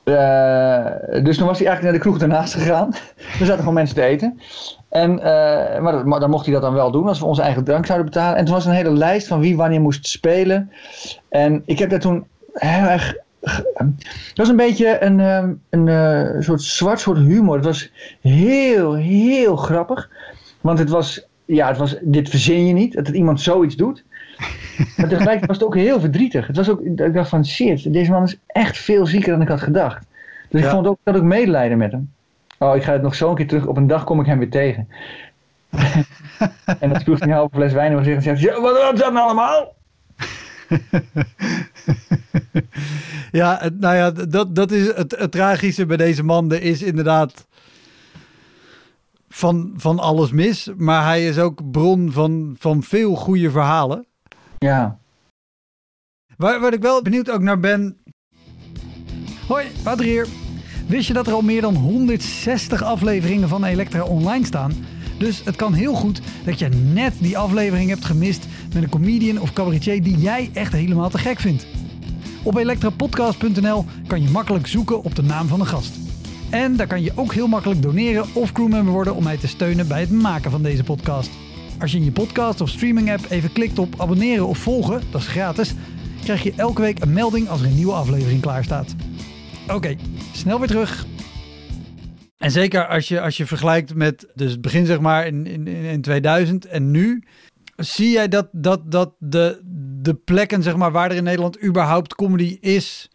eh, dus toen was hij eigenlijk naar de kroeg daarnaast gegaan. er zaten gewoon mensen te eten. En, maar, maar dan mocht hij dat dan wel doen als we onze eigen drank zouden betalen. En toen was er een hele lijst van wie wanneer moest spelen. En ik heb daar toen heel erg. Ge- Het was een beetje een, ehm, een eh, soort zwart soort humor. Het was heel, heel grappig. Want het was, ja, het was, dit verzin je niet, dat iemand zoiets doet. Maar tegelijkertijd was het ook heel verdrietig. Het was ook, ik dacht van shit, deze man is echt veel zieker dan ik had gedacht. Dus Ja. ik vond ook, ik had ook medelijden met hem. Oh, ik ga het nog zo een keer terug. Op een dag kom ik hem weer tegen. en dan sloeg hij een halve fles wijn over zich en zegt: "Ja, Wat wat is dat nou allemaal? Ja, nou ja, dat, dat is het, het tragische bij deze man. Er is inderdaad van, van alles mis. Maar hij is ook bron van, van veel goede verhalen. Ja, Waar, waar ik wel benieuwd ook naar ben. Hoi, Wouter hier. Wist je dat er al meer dan 160 afleveringen van Elektra online staan? Dus het kan heel goed dat je net die aflevering hebt gemist met een comedian of cabaretier die jij echt helemaal te gek vindt. Op elektrapodcast.nl kan je makkelijk zoeken op de naam van de gast. En daar kan je ook heel makkelijk doneren of crewmember worden om mij te steunen bij het maken van deze podcast. Als je in je podcast of streaming app even klikt op abonneren of volgen, dat is gratis, krijg je elke week een melding als er een nieuwe aflevering klaar staat. Oké, snel weer terug. En zeker als je, als je vergelijkt met dus begin zeg maar in, in, in 2000 en nu, zie jij dat, dat, dat de, de plekken zeg maar waar er in Nederland überhaupt comedy is,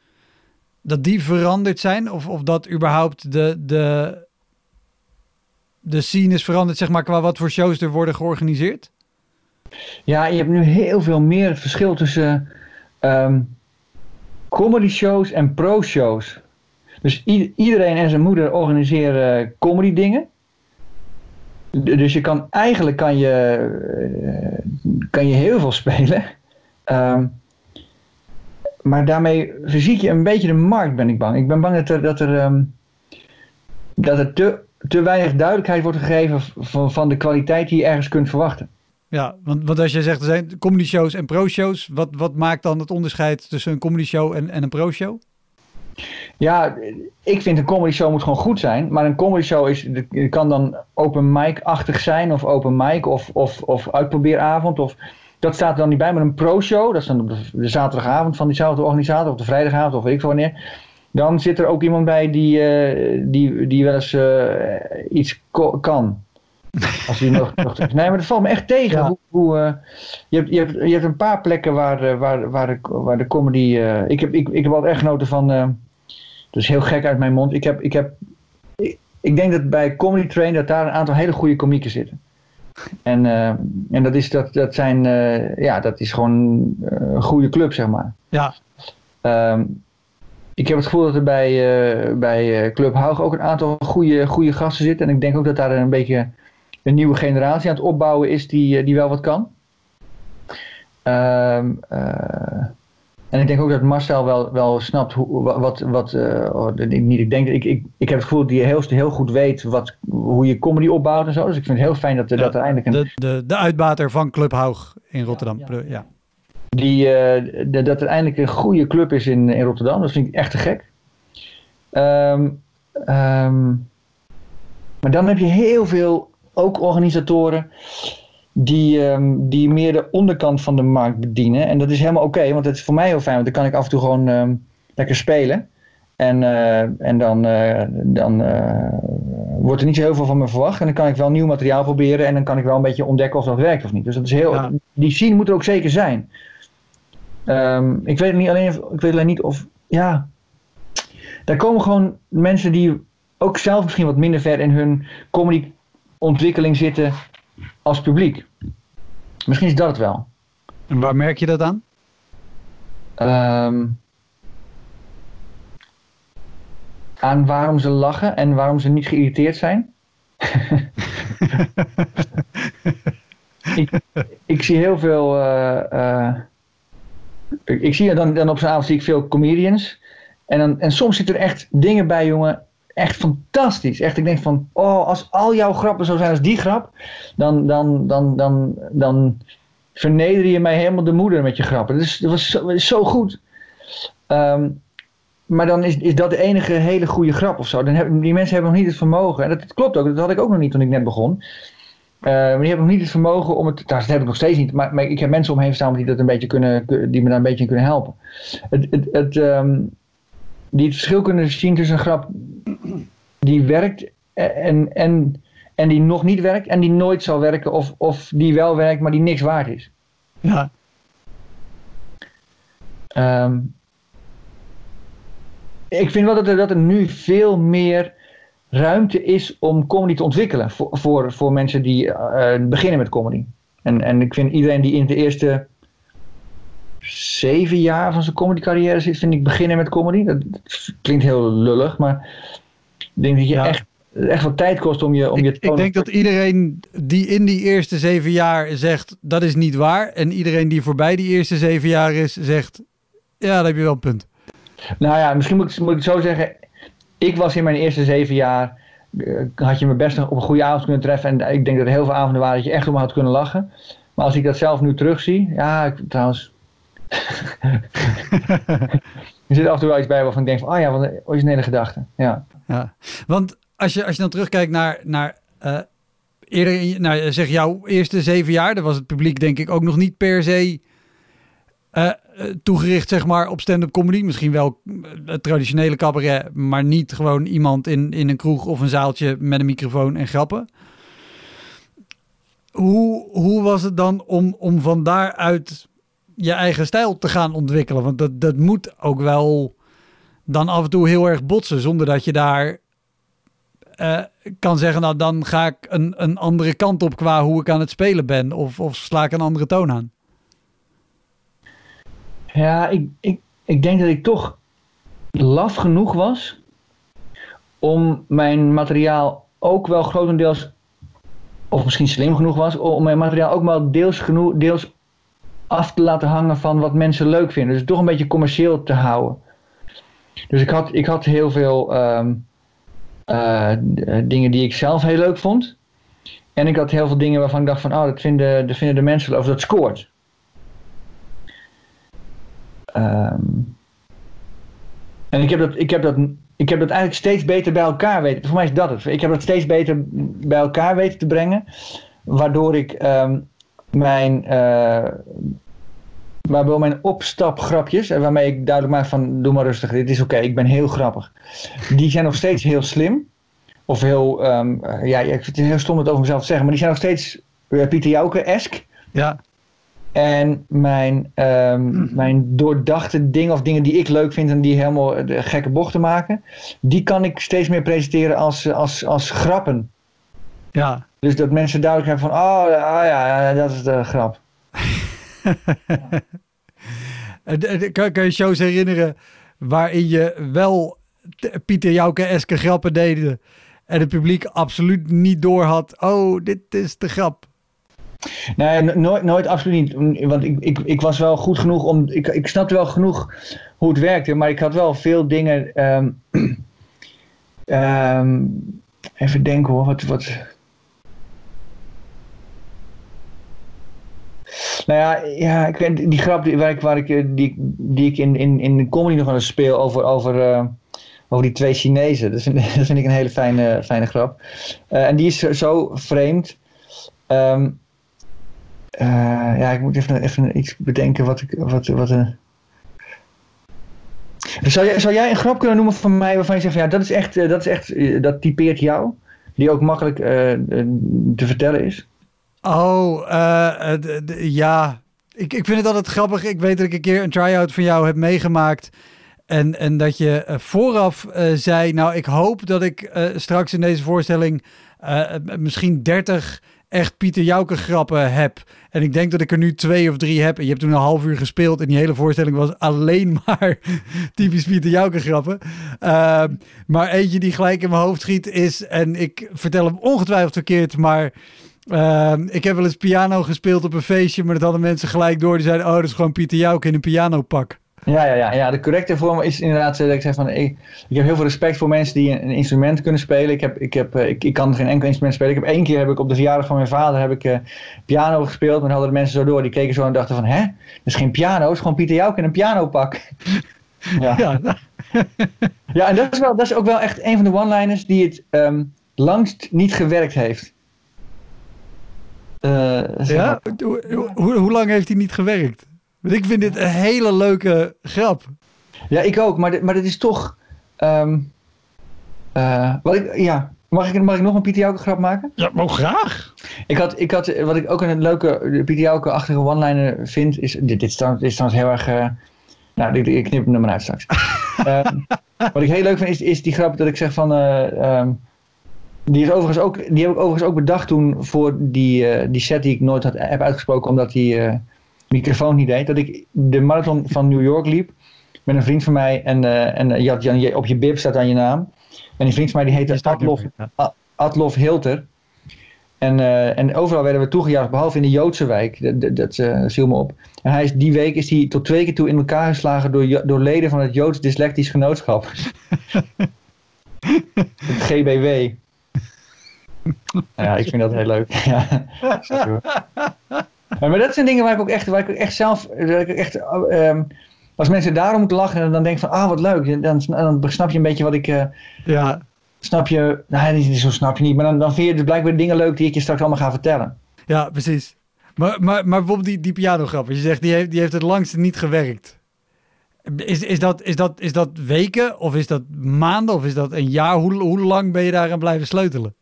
dat die veranderd zijn? Of, of dat überhaupt de, de, de scene is veranderd zeg maar qua wat voor shows er worden georganiseerd? ja je hebt nu heel veel meer verschil tussen ehm, comedy shows en pro shows. Dus iedereen en zijn moeder organiseren comedy dingen. Dus je kan eigenlijk kan je, eh, kan je heel veel spelen. Ehm, maar daarmee verziek je een beetje de markt, ben ik bang. Ik ben bang dat er, dat er, ehm, dat er te, te weinig duidelijkheid wordt gegeven van, van de kwaliteit die je ergens kunt verwachten. Ja, want, want als jij zegt er zijn comedy shows en pro shows, wat, wat maakt dan het onderscheid tussen een comedy show en, en een pro show? Ja, ik vind een comedy show moet gewoon goed zijn. Maar een comedy show is, kan dan open mic-achtig zijn. Of open mic of, of, of uitprobeeravond. Of, dat staat er dan niet bij. Maar een pro-show, dat is dan de, de zaterdagavond van diezelfde organisator. Of de vrijdagavond of weet ik wanneer. Dan zit er ook iemand bij die, uh, die, die wel eens uh, iets kan. Als je nog, nog, nee, maar dat valt me echt tegen. Ja. Hoe, hoe, uh, je, hebt, je, hebt, je hebt een paar plekken waar, waar, waar, de, waar de comedy. ik, heb, ik, ik heb altijd echt genoten van. Dat is heel gek uit mijn mond. Ik, heb, ik, heb, ik, ik denk dat bij Comedy Train dat daar een aantal hele goede komieken zitten. En, en dat, is, dat, dat, zijn, ja, dat is gewoon een goede club, zeg maar. Ja. Um, ik heb het gevoel dat er bij, uh, bij Club Haug ook een aantal goede, goede gasten zitten. En ik denk ook dat daar een beetje een nieuwe generatie aan het opbouwen is die, die wel wat kan. Um, en ik denk ook dat Marcel wel, wel snapt hoe, wat. wat uh, niet, ik, denk, ik, ik, ik heb het gevoel dat hij heel, heel goed weet wat, hoe je comedy opbouwt en zo. Dus ik vind het heel fijn dat, ja, dat er eindelijk een. De, de, de uitbater van Club Haug in Rotterdam. Ja. ja. Die, uh, de, dat er eindelijk een goede club is in, in Rotterdam. Dat vind ik echt te gek. Um, um, maar dan heb je heel veel ook organisatoren die, um, die meer de onderkant van de markt bedienen. En dat is helemaal oké, okay, want het is voor mij heel fijn. Want dan kan ik af en toe gewoon lekker spelen. En, uh, en dan, uh, dan uh, wordt er niet zo heel veel van me verwacht. En dan kan ik wel nieuw materiaal proberen. En dan kan ik wel een beetje ontdekken of dat werkt of niet. Dus dat is heel, ja. die scene moet er ook zeker zijn. Um, ik weet niet alleen, ik weet alleen niet of, ja, daar komen gewoon mensen die ook zelf misschien wat minder ver in hun comedy ontwikkeling zitten als publiek. Misschien is dat het wel. En waar merk je dat aan? Um, aan waarom ze lachen en waarom ze niet geïrriteerd zijn. ik, ik, zie heel veel. Uh, uh, ik, ik, zie dan, dan op zo'n avond zie ik veel comedians. En, dan, en soms zitten er echt dingen bij, jongen. Echt fantastisch. Echt, ik denk van, oh, als al jouw grappen zo zijn als die grap, dan, dan, dan, dan, dan verneder je mij helemaal de moeder met je grappen. Is, dat was zo, zo goed. Um, maar dan is, is dat de enige hele goede grap of zo. Dan hebben, die mensen hebben nog niet het vermogen. En dat, klopt ook, dat had ik ook nog niet toen ik net begon. Maar die hebben nog niet het vermogen om het. Dat heb ik nog steeds niet. Maar, maar ik heb mensen omheen staan die, dat een beetje kunnen, die me daar een beetje in kunnen helpen. Het, het, um, die het verschil kunnen zien tussen een grap die werkt en, en, en die nog niet werkt. En die nooit zal werken. Of, of die wel werkt, maar die niks waard is. Ja. Um, ik vind wel dat er, dat er nu veel meer ruimte is om comedy te ontwikkelen voor, voor, voor mensen die uh, beginnen met comedy. En, en ik vind iedereen die in de eerste zeven jaar van zijn comedy carrière zit, vind ik beginnen met comedy. Dat klinkt heel lullig, maar ik denk dat je ja. echt, echt wat tijd kost om je, om ik, je Ik denk dat iedereen die in die eerste zeven jaar zegt dat is niet waar. En iedereen die voorbij die eerste zeven jaar is, zegt ja, dan heb je wel een punt. Nou ja, misschien moet ik, moet ik het zo zeggen. Ik was in mijn eerste zeven jaar. Uh, had je me best op een goede avond kunnen treffen. En ik denk dat er heel veel avonden waren dat je echt om had kunnen lachen. Maar als ik dat zelf nu terugzie. Ja, ik, trouwens. er zit af en toe wel iets bij waarvan ik denk van. Oh ja, wat een originele gedachte. Ja. ja. Want als je, als je dan terugkijkt naar. naar uh, eerder, nou, zeg jouw eerste zeven jaar. Daar was het publiek denk ik ook nog niet per se. Uh, toegericht zeg maar op stand-up comedy. Misschien wel het traditionele cabaret, maar niet gewoon iemand in, in een kroeg of een zaaltje met een microfoon en grappen. Hoe, hoe was het dan om, om van daaruit je eigen stijl te gaan ontwikkelen? Want dat, dat moet ook wel dan af en toe heel erg botsen, zonder dat je daar uh, kan zeggen, nou dan ga ik een, een andere kant op qua hoe ik aan het spelen ben. Of, of sla ik een andere toon aan. Ja, ik, ik, ik denk dat ik toch laf genoeg was om mijn materiaal ook wel grotendeels, of misschien slim genoeg was, om mijn materiaal ook wel deels, genoeg, deels af te laten hangen van wat mensen leuk vinden. Dus toch een beetje commercieel te houden. Dus ik had, ik had heel veel um, uh, dingen die ik zelf heel leuk vond. En ik had heel veel dingen waarvan ik dacht van, oh, dat vinden, dat vinden de mensen wel, of dat scoort. Um, En ik heb dat, ik heb dat, ik heb dat eigenlijk steeds beter bij elkaar weten. Voor mij is dat het. Ik heb dat steeds beter bij elkaar weten te brengen. Waardoor ik ehm, mijn, uh, waardoor mijn opstapgrapjes, en waarmee ik duidelijk maak van doe maar rustig, dit is oké, ik ben heel grappig. Die zijn nog steeds heel slim. Of heel, um, ja, ik vind het heel stom het over mezelf te zeggen, maar die zijn nog steeds uh, Pieter Jouke-esk. Ja. En mijn, um, mijn doordachte dingen of dingen die ik leuk vind en die helemaal de gekke bochten maken, die kan ik steeds meer presenteren als, als, als grappen. Ja. Dus dat mensen duidelijk hebben van, oh, oh ja, dat is de grap. kan, kan je shows herinneren waarin je wel Pieter Jouke-eske grappen deden en het publiek absoluut niet door had, oh, dit is de grap? Nee, nooit, nooit absoluut niet. Want ik, ik, ik was wel goed genoeg om. Ik, ik snapte wel genoeg hoe het werkte, maar ik had wel veel dingen. Um, um, even denken hoor, wat. wat Nou ja, ja ik die grap die, waar ik, waar ik, eh, die, die ik in, in, in de comedy nog wel eens speel over, over, uh, over die twee Chinezen. Dat vind, dat vind ik een hele fijne, fijne grap. Uh, en die is zo, vreemd. Uh, ja, ik moet even, even iets bedenken wat ik. Wat, wat, zou, jij, zou jij een grap kunnen noemen van mij waarvan je zegt van ja, dat is echt, dat, is echt dat typeert jou? Die ook makkelijk te vertellen is? Oh, ja. Ik, ik vind het altijd grappig. Ik weet dat ik een keer een try-out van jou heb meegemaakt. En, en dat je vooraf zei, nou ik hoop dat ik straks in deze voorstelling misschien 30 echt Pieter Jouke grappen heb. En ik denk dat ik er nu twee of drie heb. En je hebt toen een half uur gespeeld. En die hele voorstelling was alleen maar typisch Pieter Jouke grappen. Uh, maar eentje die gelijk in mijn hoofd schiet is... En ik vertel hem ongetwijfeld verkeerd, maar... Uh, ik heb wel eens piano gespeeld op een feestje, maar dat hadden mensen gelijk door. Die zeiden, oh, dat is gewoon Pieter Jouke in een pianopak. Ja, ja, ja, ja, de correcte vorm is inderdaad dat ik zeg van ik, ik heb heel veel respect voor mensen die een, instrument kunnen spelen. Ik, heb, ik, heb, ik, ik kan geen enkel instrument spelen. Ik heb één keer heb ik op de verjaardag van mijn vader heb ik, uh, piano gespeeld. Maar dan hadden de mensen zo door. Die keken zo en dachten van hè, dat is geen piano, het is gewoon Pieter Jouke in een pianopak. ja. Ja. ja, en dat is, wel, dat is ook wel echt een van de one-liners die het um, langst niet gewerkt heeft. Uh, ja? Hoe, hoe, hoe lang heeft hij niet gewerkt? Want ik vind dit een hele leuke grap. Ja, ik ook. Maar, dit, maar dit is toch... Um, uh, wat ik, ja, mag ik, mag ik nog een Pieter Jouke grap maken? Ja, maar graag. Ik had, ik had, wat ik ook een leuke Pieter Jouke-achtige one-liner vind, is... Dit, dit, is trouwens, is trouwens heel erg... Uh, nou, ik, ik knip hem er maar uit straks. um, wat ik heel leuk vind, is, is die grap dat ik zeg van... Uh, um, die, is overigens ook, die heb ik overigens ook bedacht toen voor die, uh, die set die ik nooit had, heb uitgesproken, omdat die... Uh, microfoon niet deed, dat ik de marathon van New York liep met een vriend van mij en, uh, en je had, je, op je bib staat dan je naam. En die vriend van mij die heette Adlof, Adlof Hilter. En, en overal werden we toegejuicht, behalve in de Joodse wijk. Dat, dat, dat viel me op. En hij is, die week is hij tot twee keer toe in elkaar geslagen door, door leden van het Joods Dyslectisch Genootschap. het GBW. ja, ik vind dat heel leuk. ja. Maar dat zijn dingen waar ik ook echt, waar ik ook echt zelf, dat ik echt, um, als mensen daarom moeten lachen, dan denk van, ah wat leuk, dan, dan snap je een beetje wat ik, uh, ja. snap je, nee, niet zo snap je niet, maar dan, dan vind je dus blijkbaar dingen leuk die ik je straks allemaal ga vertellen. Ja, precies. Maar, maar, maar bijvoorbeeld die, die pianograp, je zegt, die heeft, die heeft het langste niet gewerkt. Is, is, dat, is, dat, is dat weken of is dat maanden of is dat een jaar? Hoe, hoe lang ben je daaraan blijven sleutelen?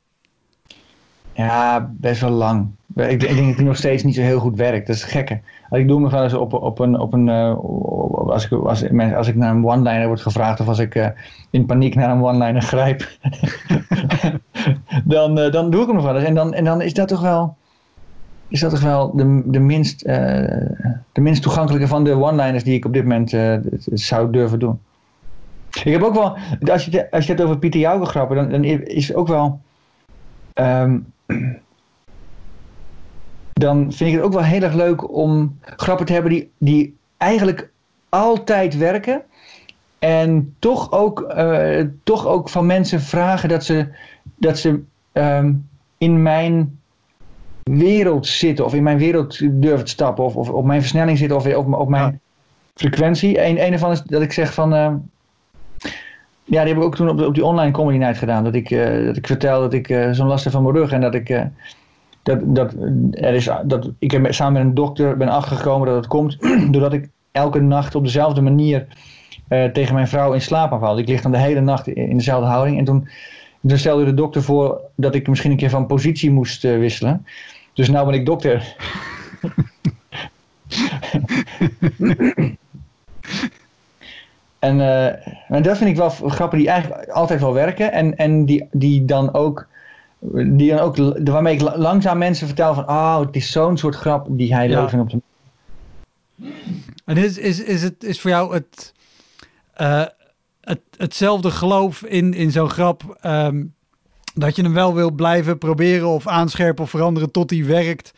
Ja, best wel lang. Ik, ik denk dat het nog steeds niet zo heel goed werkt. Dat is gekke. Ik doe me wel eens op, op een. Op een uh, als, ik, als, als ik naar een one-liner word gevraagd of als ik uh, in paniek naar een one-liner grijp, dan, uh, dan doe ik hem nog wel eens. En dan, en dan is dat toch wel. Is dat toch wel de, de, minst, de minst toegankelijke van de one-liners die ik op dit moment zou durven doen. Ik heb ook wel. Als je, als je het over Pieter Jouke grappen, dan, dan is ook wel. Um, dan vind ik het ook wel heel erg leuk om grappen te hebben die, die eigenlijk altijd werken. En toch ook, uh, toch ook van mensen vragen dat ze, dat ze um, in mijn wereld zitten. Of in mijn wereld durven te stappen. Of, of op mijn versnelling zitten. Of op, op mijn ja. frequentie. Een, een ervan is dat ik zeg van... Uh, Ja, die heb ik ook toen op, op die online comedy night gedaan. Dat ik, uh, dat ik vertel dat ik uh, zo'n last heb van mijn rug. En dat ik, uh, dat, dat, er is, dat ik heb samen met een dokter ben achtergekomen dat het komt. doordat ik elke nacht op dezelfde manier tegen mijn vrouw in slaap aanval. Ik lig dan de hele nacht in, in dezelfde houding. En toen, toen stelde de dokter voor dat ik misschien een keer van positie moest wisselen. Dus nou ben ik dokter. En, uh, en dat vind ik wel grappen die eigenlijk altijd wel werken. En, en die, die dan ook, die dan ook, waarmee ik langzaam mensen vertel van, oh, het is zo'n soort grap die hij leuk vindt op de. En is, is, is het is voor jou het, uh, het hetzelfde geloof in, in zo'n grap, um, dat je hem wel wil blijven proberen of aanscherpen of veranderen tot hij werkt?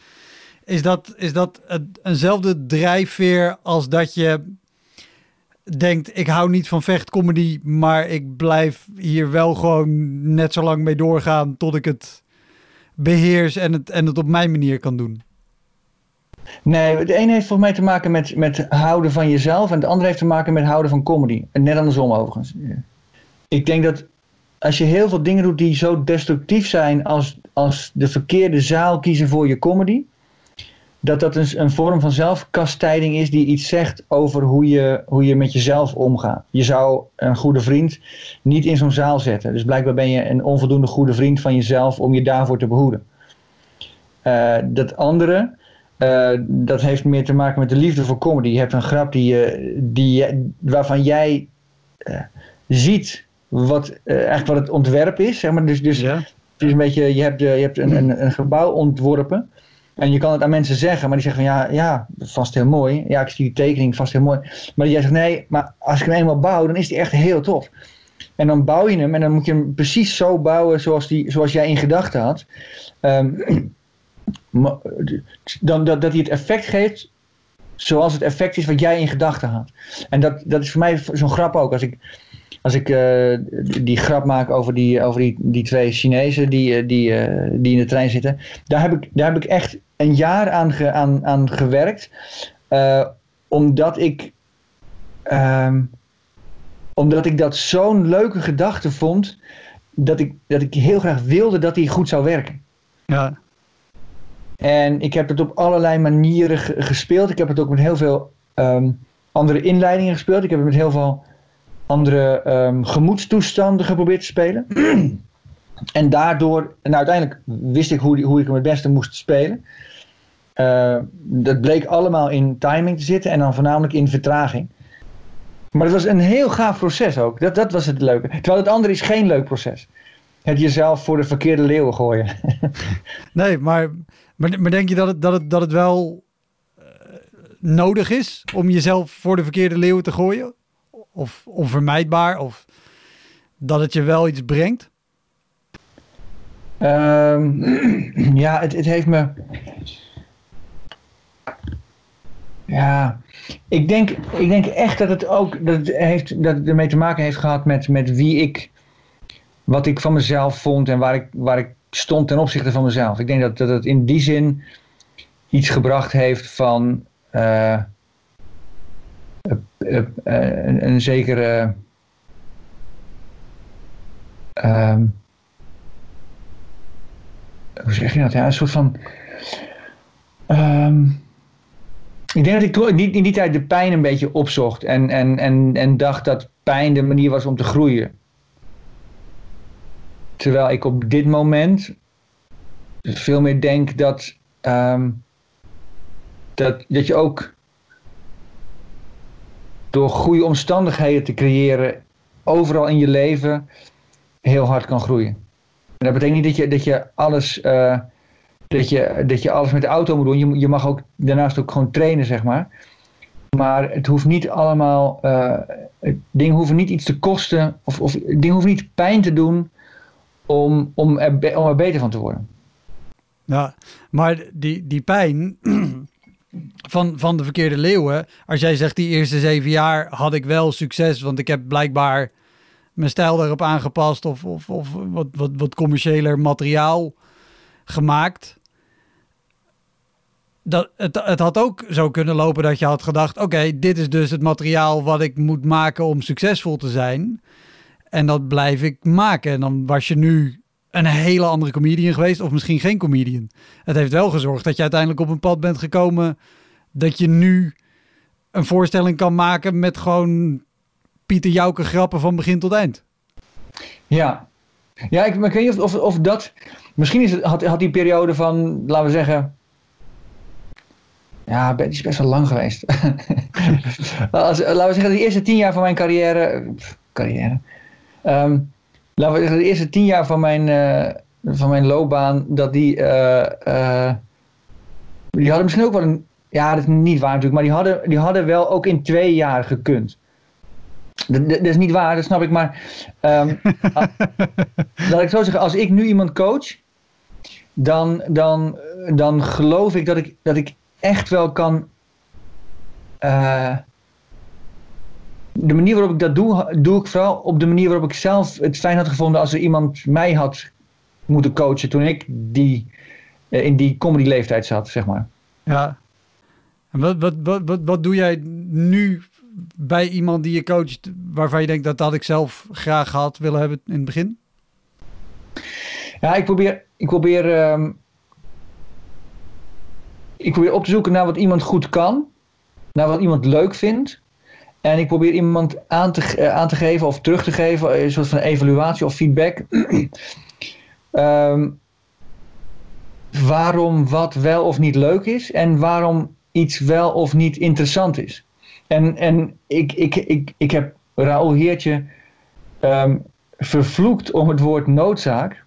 Is dat, is dat eenzelfde drijfveer als dat je denkt, ik hou niet van vechtcomedy, maar ik blijf hier wel gewoon net zo lang mee doorgaan tot ik het beheers en het, en het op mijn manier kan doen? Nee, de ene heeft volgens mij te maken met, met houden van jezelf en de andere heeft te maken met houden van comedy. En net andersom overigens. Ik denk dat als je heel veel dingen doet die zo destructief zijn als, als de verkeerde zaal kiezen voor je comedy, dat dat een, een vorm van zelfkastijding is die iets zegt over hoe je, hoe je met jezelf omgaat. Je zou een goede vriend niet in zo'n zaal zetten. Dus blijkbaar ben je een onvoldoende goede vriend van jezelf om je daarvoor te behoeden. Uh, dat andere, uh, dat heeft meer te maken met de liefde voor comedy. Je hebt een grap die, uh, die, waarvan jij ziet wat, eigenlijk wat het ontwerp is. Zeg maar. Dus, dus ja. het is een beetje, je hebt, je hebt een, een, een gebouw ontworpen. En je kan het aan mensen zeggen, maar die zeggen van ja, ja, vast heel mooi. Ja, ik zie die tekening vast heel mooi. Maar jij zegt nee, maar als ik hem eenmaal bouw, dan is die echt heel tof. En dan bouw je hem en dan moet je hem precies zo bouwen zoals, die, zoals jij in gedachten had. Um, dan, dat, dat hij het effect geeft zoals het effect is wat jij in gedachten had. En dat, dat is voor mij zo'n grap ook. Als ik, als ik uh, die grap maak over die, over die, die twee Chinezen die, uh, die, uh, die in de trein zitten. Daar heb ik, daar heb ik echt een jaar aan, ge, aan, aan gewerkt. omdat ik. Um, omdat ik dat zo'n leuke gedachte vond. Dat ik, dat ik heel graag wilde dat die goed zou werken. Ja. En ik heb het op allerlei manieren gespeeld. Ik heb het ook met heel veel um, andere inleidingen gespeeld. Ik heb het met heel veel andere um, gemoedstoestanden geprobeerd te spelen. en daardoor, en uiteindelijk wist ik hoe, hoe ik hem het beste moest spelen. Uh, dat bleek allemaal in timing te zitten en dan voornamelijk in vertraging. Maar het was een heel gaaf proces ook. Dat, dat was het leuke. Terwijl het andere is geen leuk proces. Het jezelf voor de verkeerde leeuwen gooien. nee, maar, maar, maar, denk je dat het, dat het, dat het wel uh, nodig is om jezelf voor de verkeerde leeuwen te gooien? Of onvermijdbaar? Of dat het je wel iets brengt? Um, ja, het, het heeft me. Ja, ik denk, ik denk echt dat het ook dat het heeft, dat het ermee te maken heeft gehad met, met wie ik, wat ik van mezelf vond en waar ik, waar ik stond ten opzichte van mezelf. Ik denk dat, dat het in die zin iets gebracht heeft van. Uh, een, een, zekere. Um, hoe zeg je dat? Ja, een soort van. Um, ik denk dat ik in die tijd de pijn een beetje opzocht en, en, en, en dacht dat pijn de manier was om te groeien. Terwijl ik op dit moment veel meer denk dat, um, dat, dat je ook door goede omstandigheden te creëren overal in je leven heel hard kan groeien. En dat betekent niet dat je, dat je, alles, uh, dat je, dat je alles met de auto moet doen. Je, mag ook daarnaast ook gewoon trainen, zeg maar. Maar het hoeft niet allemaal, uh, dingen hoeven niet iets te kosten, of, of dingen hoeven niet pijn te doen om, om, er, om er beter van te worden. Ja, maar die, die pijn, van, van de verkeerde leeuwen. Als jij zegt die eerste zeven jaar had ik wel succes, want ik heb blijkbaar mijn stijl daarop aangepast of, of, of wat, wat, wat commerciëler materiaal gemaakt. Dat, het, het had ook zo kunnen lopen dat je had gedacht: oké, dit is dus het materiaal wat ik moet maken om succesvol te zijn. En dat blijf ik maken. En dan was je nu een hele andere comedian geweest, of misschien geen comedian. Het heeft wel gezorgd dat je uiteindelijk op een pad bent gekomen dat je nu een voorstelling kan maken met gewoon Pieter Jouke grappen van begin tot eind. Ja, ja ik, ik weet niet of, of, of dat. Misschien is het, had, had die periode van, laten we zeggen. Ja, die is best wel lang geweest. Als, laten we zeggen, de eerste tien jaar van mijn carrière. carrière. Ehm, laten we zeggen, de eerste tien jaar van mijn, uh, van mijn loopbaan. Dat die. Uh, uh, die hadden misschien ook wel een. Ja, dat is niet waar natuurlijk. Maar die hadden, die hadden wel ook in twee jaar gekund. Dat, dat, is niet waar, dat snap ik. Maar um, laat ik zo zeggen, als ik nu iemand coach, dan, dan, dan geloof ik dat ik, dat ik echt wel kan. De manier waarop ik dat doe, doe ik vooral op de manier waarop ik zelf het fijn had gevonden als er iemand mij had moeten coachen toen ik die, uh, in die comedy leeftijd zat, zeg maar. Ja. En wat, wat, wat, wat, wat doe jij nu bij iemand die je coacht waarvan je denkt dat had ik zelf graag gehad willen hebben in het begin? Ja, ik probeer, ik probeer, um, ik probeer op te zoeken naar wat iemand goed kan, naar wat iemand leuk vindt. En ik probeer iemand aan te, uh, aan te geven of terug te geven, een soort van evaluatie of feedback. um, waarom wat wel of niet leuk is en waarom iets wel of niet interessant is. En, en ik, ik, ik, ik heb Raoul Heertje um, vervloekt om het woord noodzaak.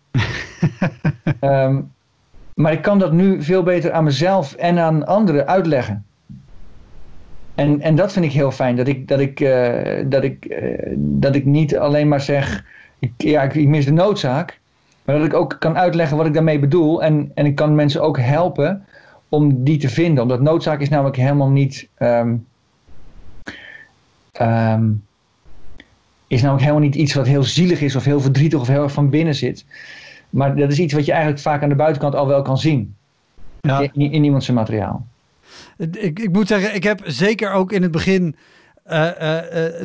um, maar ik kan dat nu veel beter aan mezelf en aan anderen uitleggen. En, en dat vind ik heel fijn. Dat ik, dat ik, uh, dat ik, uh, dat ik niet alleen maar zeg, ik, ja, ik, ik mis de noodzaak. Maar dat ik ook kan uitleggen wat ik daarmee bedoel. En, en ik kan mensen ook helpen om die te vinden. Omdat noodzaak is namelijk helemaal niet... Um, um, is namelijk helemaal niet iets wat heel zielig is of heel verdrietig of heel erg van binnen zit. Maar dat is iets wat je eigenlijk vaak aan de buitenkant al wel kan zien. Ja. In, in iemand zijn materiaal. Ik, ik moet zeggen, ik heb zeker ook in het begin uh, uh,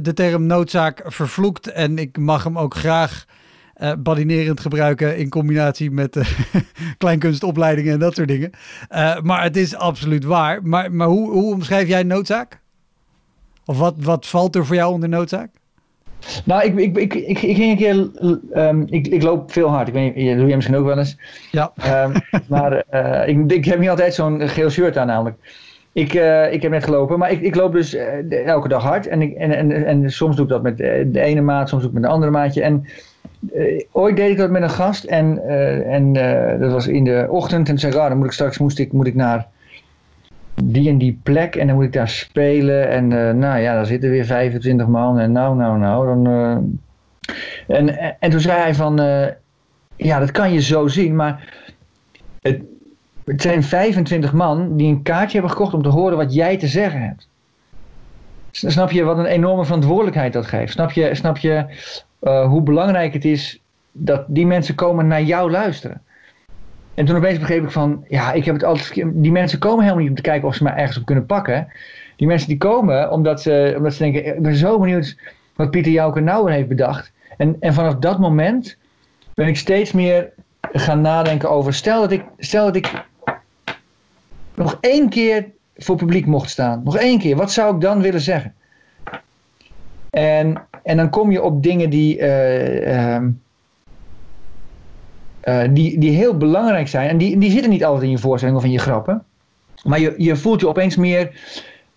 de term noodzaak vervloekt. En ik mag hem ook graag badinerend gebruiken in combinatie met kleinkunstopleidingen en dat soort dingen. Maar het is absoluut waar. Maar, maar hoe, hoe omschrijf jij noodzaak? Of wat, wat valt er voor jou onder noodzaak? Nou, ik, ik, ik, ik, ik ging een keer. Um, ik, ik loop veel hard. Ik weet niet, dat doe jij misschien ook wel eens. Ja. Um, maar uh, ik, ik heb niet altijd zo'n geel shirt aan, namelijk. Ik, uh, ik heb net gelopen, maar ik, ik loop dus uh, elke dag hard. En, ik, en, en, en soms doe ik dat met de ene maat, soms doe ik met een andere maatje. En ooit deed ik dat met een gast. En, en dat was in de ochtend. En toen zei ik, ah, dan moet ik straks moest ik, moet ik naar die en die plek en dan moet ik daar spelen. En uh, nou ja, daar zitten weer 25 man en nou, nou, nou. Dan, uh... en, en toen zei hij van, uh, ja, dat kan je zo zien, maar het, het zijn 25 man die een kaartje hebben gekocht om te horen wat jij te zeggen hebt. Snap je wat een enorme verantwoordelijkheid dat geeft? Snap je, snap je hoe belangrijk het is dat die mensen komen naar jou luisteren? En toen opeens begreep ik van, ja, ik heb het altijd Die mensen komen helemaal niet om te kijken of ze mij ergens op kunnen pakken. Die mensen die komen omdat ze, omdat ze denken, ik ben zo benieuwd wat Pieter Jouke nou heeft bedacht. En, en vanaf dat moment ben ik steeds meer gaan nadenken over, stel dat ik, stel dat ik nog één keer voor publiek mocht staan. Nog één keer, wat zou ik dan willen zeggen? En, en dan kom je op dingen die... Uh, uh, uh, die, die heel belangrijk zijn. En die, die zitten niet altijd in je voorstelling of in je grappen. Maar je, je voelt je opeens meer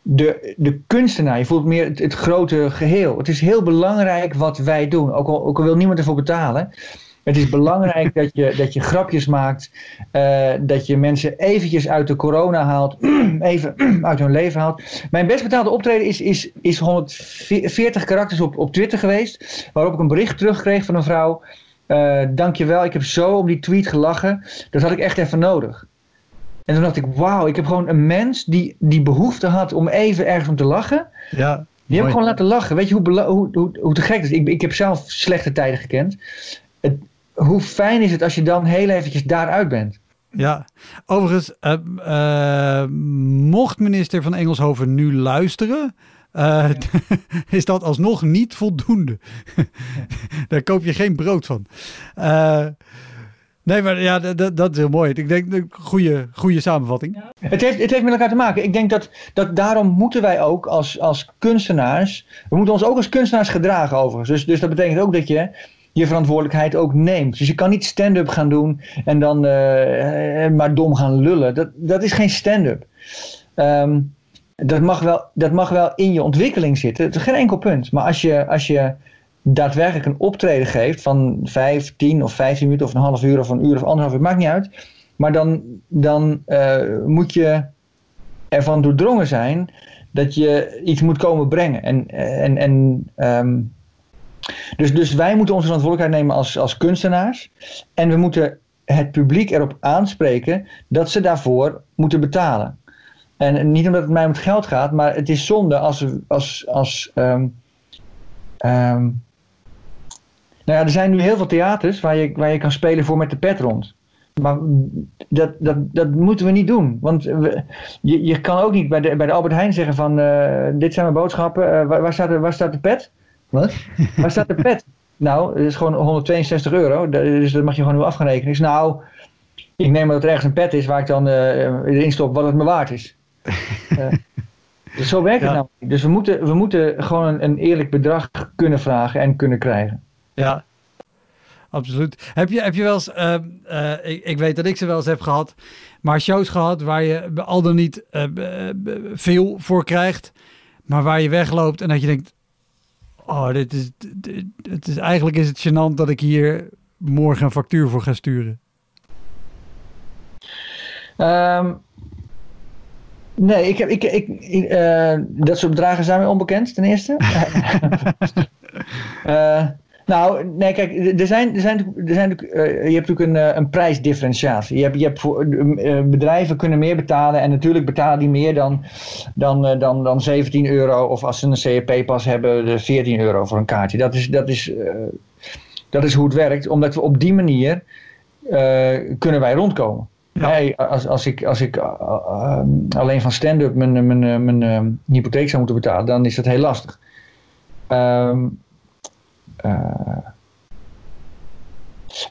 de, de kunstenaar. Je voelt meer het, het grote geheel. Het is heel belangrijk wat wij doen. Ook al, ook al wil niemand ervoor betalen. Het is belangrijk dat je, dat je grapjes maakt. Uh, dat je mensen eventjes uit de corona haalt. even uit hun leven haalt. Mijn best betaalde optreden is, is, is 140 karakters op, op Twitter geweest. Waarop ik een bericht terugkreeg van een vrouw. Uh, dankjewel, ik heb zo om die tweet gelachen. Dat had ik echt even nodig. En toen dacht ik, wauw, ik heb gewoon een mens die die behoefte had om even ergens om te lachen. Ja, die heb ik gewoon laten lachen. Weet je hoe, hoe, hoe, hoe te gek het is? Ik, ik heb zelf slechte tijden gekend. Het, hoe fijn is het als je dan heel eventjes daaruit bent? Ja, overigens, uh, uh, mocht minister van Engelshoven nu luisteren, uh, is dat alsnog niet voldoende. Daar koop je geen brood van. Uh, nee, maar ja, dat, is heel mooi. Ik denk, goede, goede samenvatting. Het, heeft, het heeft met elkaar te maken. Ik denk dat, dat daarom moeten wij ook als, als kunstenaars, we moeten ons ook als kunstenaars gedragen overigens. Dus, dus dat betekent ook dat je je verantwoordelijkheid ook neemt. Dus je kan niet stand-up gaan doen en dan maar dom gaan lullen. Dat, dat is geen stand-up. Um, dat, mag wel, dat mag wel in je ontwikkeling zitten. Het is geen enkel punt. Maar als je, als je daadwerkelijk een optreden geeft van 5, 10 of 15 minuten of een half uur of een uur of anderhalf uur, maakt niet uit. Maar dan, dan uh, moet je ervan doordrongen zijn dat je iets moet komen brengen. En, en, en um, dus, dus wij moeten onze verantwoordelijkheid nemen als, als kunstenaars. En we moeten het publiek erop aanspreken dat ze daarvoor moeten betalen. En niet omdat het mij om het geld gaat, maar het is zonde als. als, als um, um, nou ja, er zijn nu heel veel theaters waar je, waar je kan spelen voor met de pet rond. Maar dat, dat, dat moeten we niet doen. Want we, je, je kan ook niet bij de, bij de Albert Heijn zeggen van... Uh, dit zijn mijn boodschappen, uh, waar, waar, staat de, waar staat de pet? Wat? Waar staat de pet? nou, het is gewoon 162 euro. Dus dat mag je gewoon nu af gaan rekenen. Dus nou, ik neem dat er ergens een pet is waar ik dan uh, erin stop wat het me waard is. Uh, dus zo werkt het nou. Dus we moeten, we moeten gewoon een, een, eerlijk bedrag kunnen vragen en kunnen krijgen. Ja, absoluut. Heb je, heb je wel eens, uh, uh, ik, ik, weet dat ik ze wel eens heb gehad, maar shows gehad waar je al dan niet veel voor krijgt, maar waar je wegloopt en dat je denkt, oh, dit is, dit, is, eigenlijk is het gênant dat ik hier morgen een factuur voor ga sturen. Um, nee, ik heb, ik, ik, uh, dat soort bedragen zijn mij onbekend, ten eerste. uh, nou, nee, kijk, er zijn, er zijn, er zijn, uh, je hebt natuurlijk een, een prijsdifferentiatie. Je hebt, je hebt voor, bedrijven kunnen meer betalen en natuurlijk betalen die meer dan, dan, dan, dan 17 euro of als ze een CEP-pas hebben, de 14 euro voor een kaartje. Dat is, dat is, dat is hoe het werkt, omdat we op die manier kunnen wij rondkomen. Hey, als, als ik, als ik uh, uh, alleen van stand-up mijn, mijn, mijn, mijn hypotheek zou moeten betalen, dan is dat heel lastig. Um,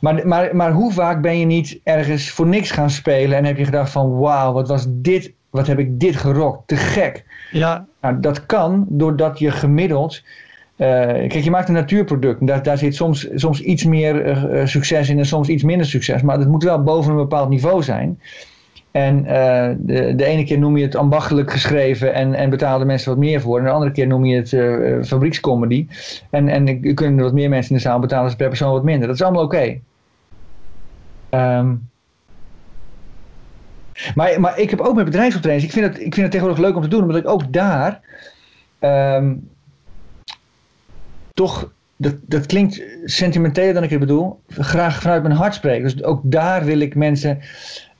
maar, maar, maar hoe vaak ben je niet ergens voor niks gaan spelen en heb je gedacht van wauw, wat was dit, wat heb ik dit gerokt, te gek. Ja. Nou, dat kan doordat je gemiddeld uh, kijk, je maakt een natuurproduct. Daar, daar zit soms, soms iets meer uh, succes in en soms iets minder succes. Maar het moet wel boven een bepaald niveau zijn. En de, de ene keer noem je het ambachtelijk geschreven en, en betalen mensen wat meer voor. En de andere keer noem je het fabriekscomedy. En, en kunnen wat meer mensen in de zaal betalen ze per persoon wat minder. Dat is allemaal oké. Um, maar, maar ik heb ook met bedrijfsoptredens. Ik vind, het, ik vind het tegenwoordig leuk om te doen, omdat ik ook daar. Um, toch, dat, dat klinkt sentimenteler dan ik het bedoel, graag vanuit mijn hart spreken. Dus ook daar wil ik mensen,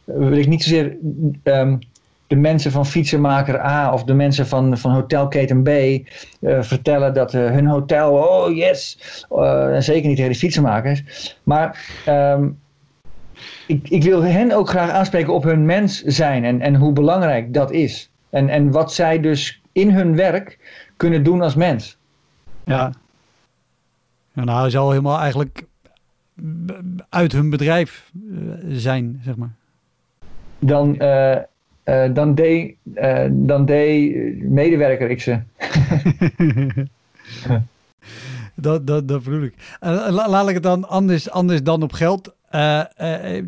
wil ik niet zozeer um, de mensen van fietsenmaker A of de mensen van, van hotelketen B uh, vertellen dat uh, hun hotel, oh yes, uh, zeker niet de fietsenmakers. Maar um, ik, ik wil hen ook graag aanspreken op hun mens zijn en, en hoe belangrijk dat is. En, en wat zij dus in hun werk kunnen doen als mens. Ja, nou, hij zal helemaal eigenlijk uit hun bedrijf zijn, zeg maar. Dan, uh, uh, dan deed uh, dan de medewerker ik ze. dat, dat, dat bedoel ik. laat ik het dan anders, anders dan op geld.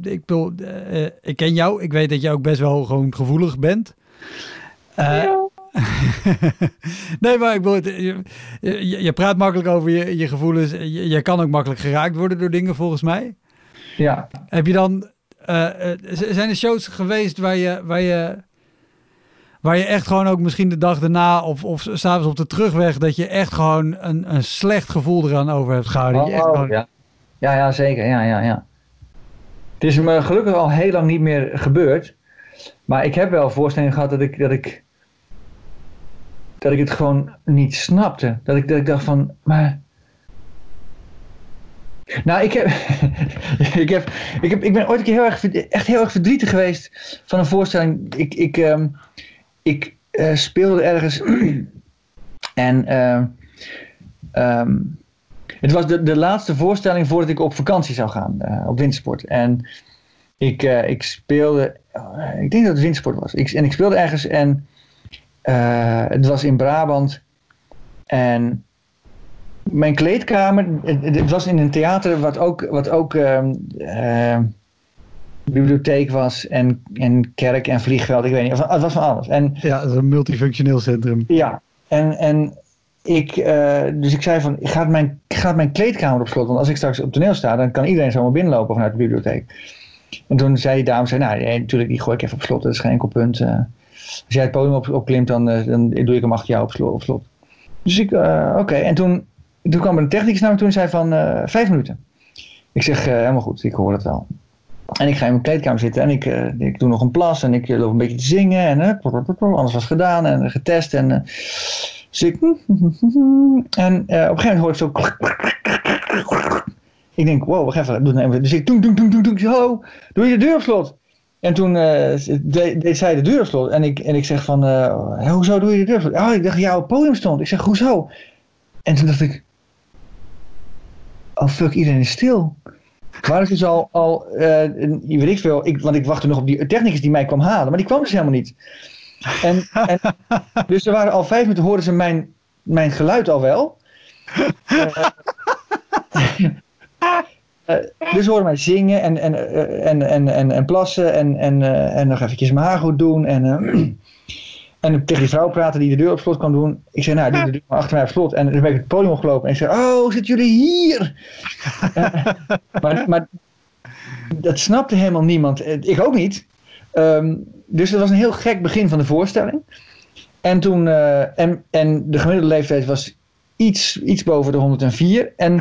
ik, bedoel, ik ken jou. Ik weet dat je ook best wel gewoon gevoelig bent. Ja. nee, maar ik bedoel, je, je, praat makkelijk over je, je gevoelens. Je, je, kan ook makkelijk geraakt worden door dingen, volgens mij. Ja. Heb je dan... Uh, zijn er shows geweest waar je, waar je... Waar je echt gewoon ook misschien de dag daarna of, of s'avonds op de terugweg... dat je echt gewoon een, een slecht gevoel eraan over hebt gehouden. Oh, gewoon... ja. ja, ja, zeker. Ja, ja, ja. Het is me gelukkig al heel lang niet meer gebeurd. Maar ik heb wel voorstellingen gehad dat ik... Dat ik dat ik het gewoon niet snapte. Dat ik, dat ik dacht van, maar... Nou, ik heb, ik, heb, ik, heb, ik ben ooit een keer heel erg, echt heel erg verdrietig geweest van een voorstelling. Ik, ik, um, ik uh, speelde ergens En ehm, ehm, het was de, de laatste voorstelling voordat ik op vakantie zou gaan eh, op windsport. En ik, eh, ik speelde, eh, ik denk dat het windsport was. Ik, en ik speelde ergens en eh, het was in Brabant. En mijn kleedkamer, het, het was in een theater wat ook, wat ook ehm, ehm, bibliotheek was en, en kerk en vliegveld. Ik weet niet, het was van alles. En Ja, het is een multifunctioneel centrum. ja, en, en ik, eh, dus ik zei van, gaat mijn, gaat mijn kleedkamer op slot? Want als ik straks op toneel sta, dan kan iedereen zomaar binnenlopen vanuit de bibliotheek. En toen zei die dame, zei, nou nee, natuurlijk, die gooi ik even op slot, dat is geen enkel punt. eh. Als jij het podium op, opklimt, dan, eh, dan doe ik hem achter jou op slot. Dus ik, eh, oké, en toen, toen kwam er een technicus naar me toe en zei van, eh, vijf minuten. Ik zeg, helemaal goed, ik hoor het wel. En ik ga in mijn kleedkamer zitten en ik, ik doe nog een plas en ik loop een beetje te zingen en alles was gedaan en getest en dus ik en eh, op een gegeven moment hoor ik zo ik denk wow wacht even, nou dus ik doe doe doe zo doe je de deur op slot en toen eh, deed, deed zij de deur op slot en ik, en ik zeg van eh, "Hè, hoezo doe je de deur op slot? Oh ik dacht jouw podium stond ik zeg hoezo en toen dacht ik oh fuck iedereen is stil maar het is al, al eh, weet ik veel, ik, want ik wachtte nog op die technicus die mij kwam halen, maar die kwam dus helemaal niet. En, en, dus er waren al vijf minuten, hoorden ze mijn, mijn geluid al wel. Eh, eh, dus hoorden mij zingen en, en, eh, en, en, en, en plassen en, en, eh, en nog eventjes mijn haar goed doen. En, eh, en tegen die vrouw praten die de deur op slot kwam doen. Ik zei, nou, de deur achter mij op slot. En toen ben ik het podium opgelopen en ik zei, oh, zitten jullie hier? Maar, maar dat snapte helemaal niemand. Ik ook niet. Ehm, dus het was een heel gek begin van de voorstelling. En toen, en, en de gemiddelde leeftijd was iets, iets boven de 104. En,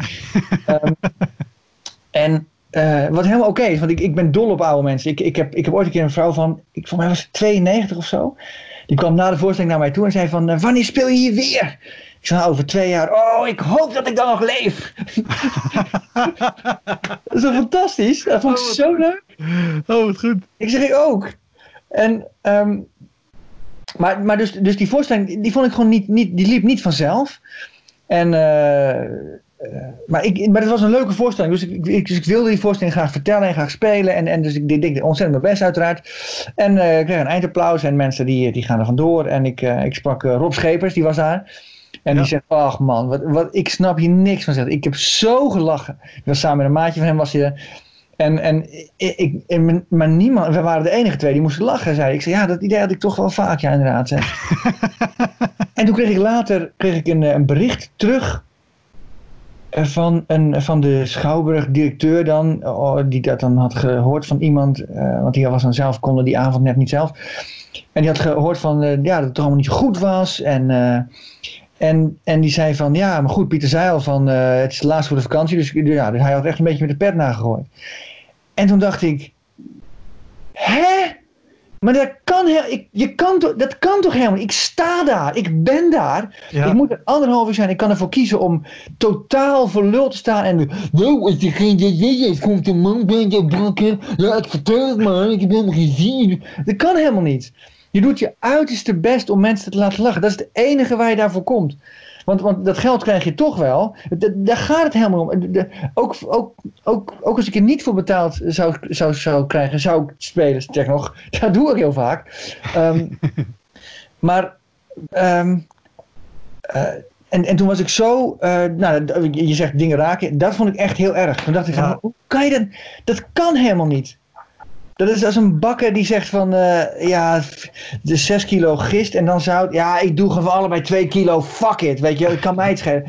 en eh, wat helemaal oké is, want ik, ik ben dol op oude mensen. Ik, ik, heb, ik heb ooit een keer een vrouw van, ik, voor mij was het 92 of zo. Die kwam na de voorstelling naar mij toe en zei van, eh, wanneer speel je hier weer? Ik zei, nou, over twee jaar. Oh, ik hoop dat ik dan nog leef. dat is toch fantastisch? Dat vond ik Oh, zo leuk. Oh, wat goed. Ik zeg ik ook. En, ehm, maar, maar dus, dus die voorstelling, die vond ik gewoon niet, niet die liep niet vanzelf. En, eh, eh, maar, ik, maar het was een leuke voorstelling, dus ik, ik, dus ik wilde die voorstelling graag vertellen en graag spelen. En, en dus ik deed ik ontzettend mijn best uiteraard. En eh, ik kreeg een eindapplaus en mensen die, die gaan er vandoor. En ik, eh, ik sprak Rob Schepers, die was daar. En Ja. die zegt, ach man, wat, wat, ik snap hier niks van. Zegt. Ik heb zo gelachen. Ik was samen met een maatje van hem, was hij. En, en, ik, en- maar niemand, we waren de enige twee die moesten lachen, zei ik. Zei, ja, dat idee had ik toch wel vaak, ja, inderdaad. Zeg. en toen kreeg ik later kreeg ik een, een bericht terug van, een, van de Schouwburg-directeur dan, oh, die dat dan had gehoord van iemand, eh, want die was dan zelf, konden die avond net niet zelf. En die had gehoord van, eh, ja, dat het allemaal niet goed was. En, eh, en, en die zei van, ja, maar goed, Pieter zei al van, het is de laatste voor de vakantie. Dus, ja, dus hij had echt een beetje met de pet nagegooid. En toen dacht ik, hè? Maar dat kan, ik, je kan, toch- dat kan toch helemaal niet? Ik sta daar, ik ben daar. Ja. Ik moet er anderhalf uur zijn. Ik kan ervoor kiezen om totaal voor lul te staan. En nou, als je geen idee is, komt een man bij je bakken. Ja, ik vertel het maar, ik heb helemaal geen zin. Dat kan helemaal niet. Je doet je uiterste best om mensen te laten lachen. Dat is het enige waar je daarvoor komt. Want, want dat geld krijg je toch wel. D- daar gaat het helemaal om. Ook, ook, ook, ook als ik er niet voor betaald zou, zou, zou krijgen, zou ik spelen. Zeg nog, dat doe ik heel vaak. Ehm, maar ehm, eh, en, en toen was ik zo, eh, nou, je zegt dingen raken, dat vond ik echt heel erg. Toen dacht ik van, hoe kan je dat, dat kan helemaal niet. Dat is als een bakker die zegt van, eh, ja, de 6 kilo gist en dan zout. Ja, ik doe gewoon allebei 2 kilo, fuck it, weet je, ik kan mij het schelen.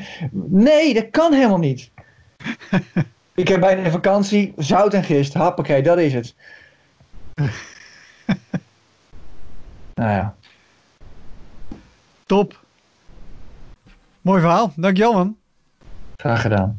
Nee, dat kan helemaal niet. ik heb bijna een vakantie, zout en gist, hoppakee, dat is het. nou ja. Top. Mooi verhaal. Dankjewel man. Graag gedaan.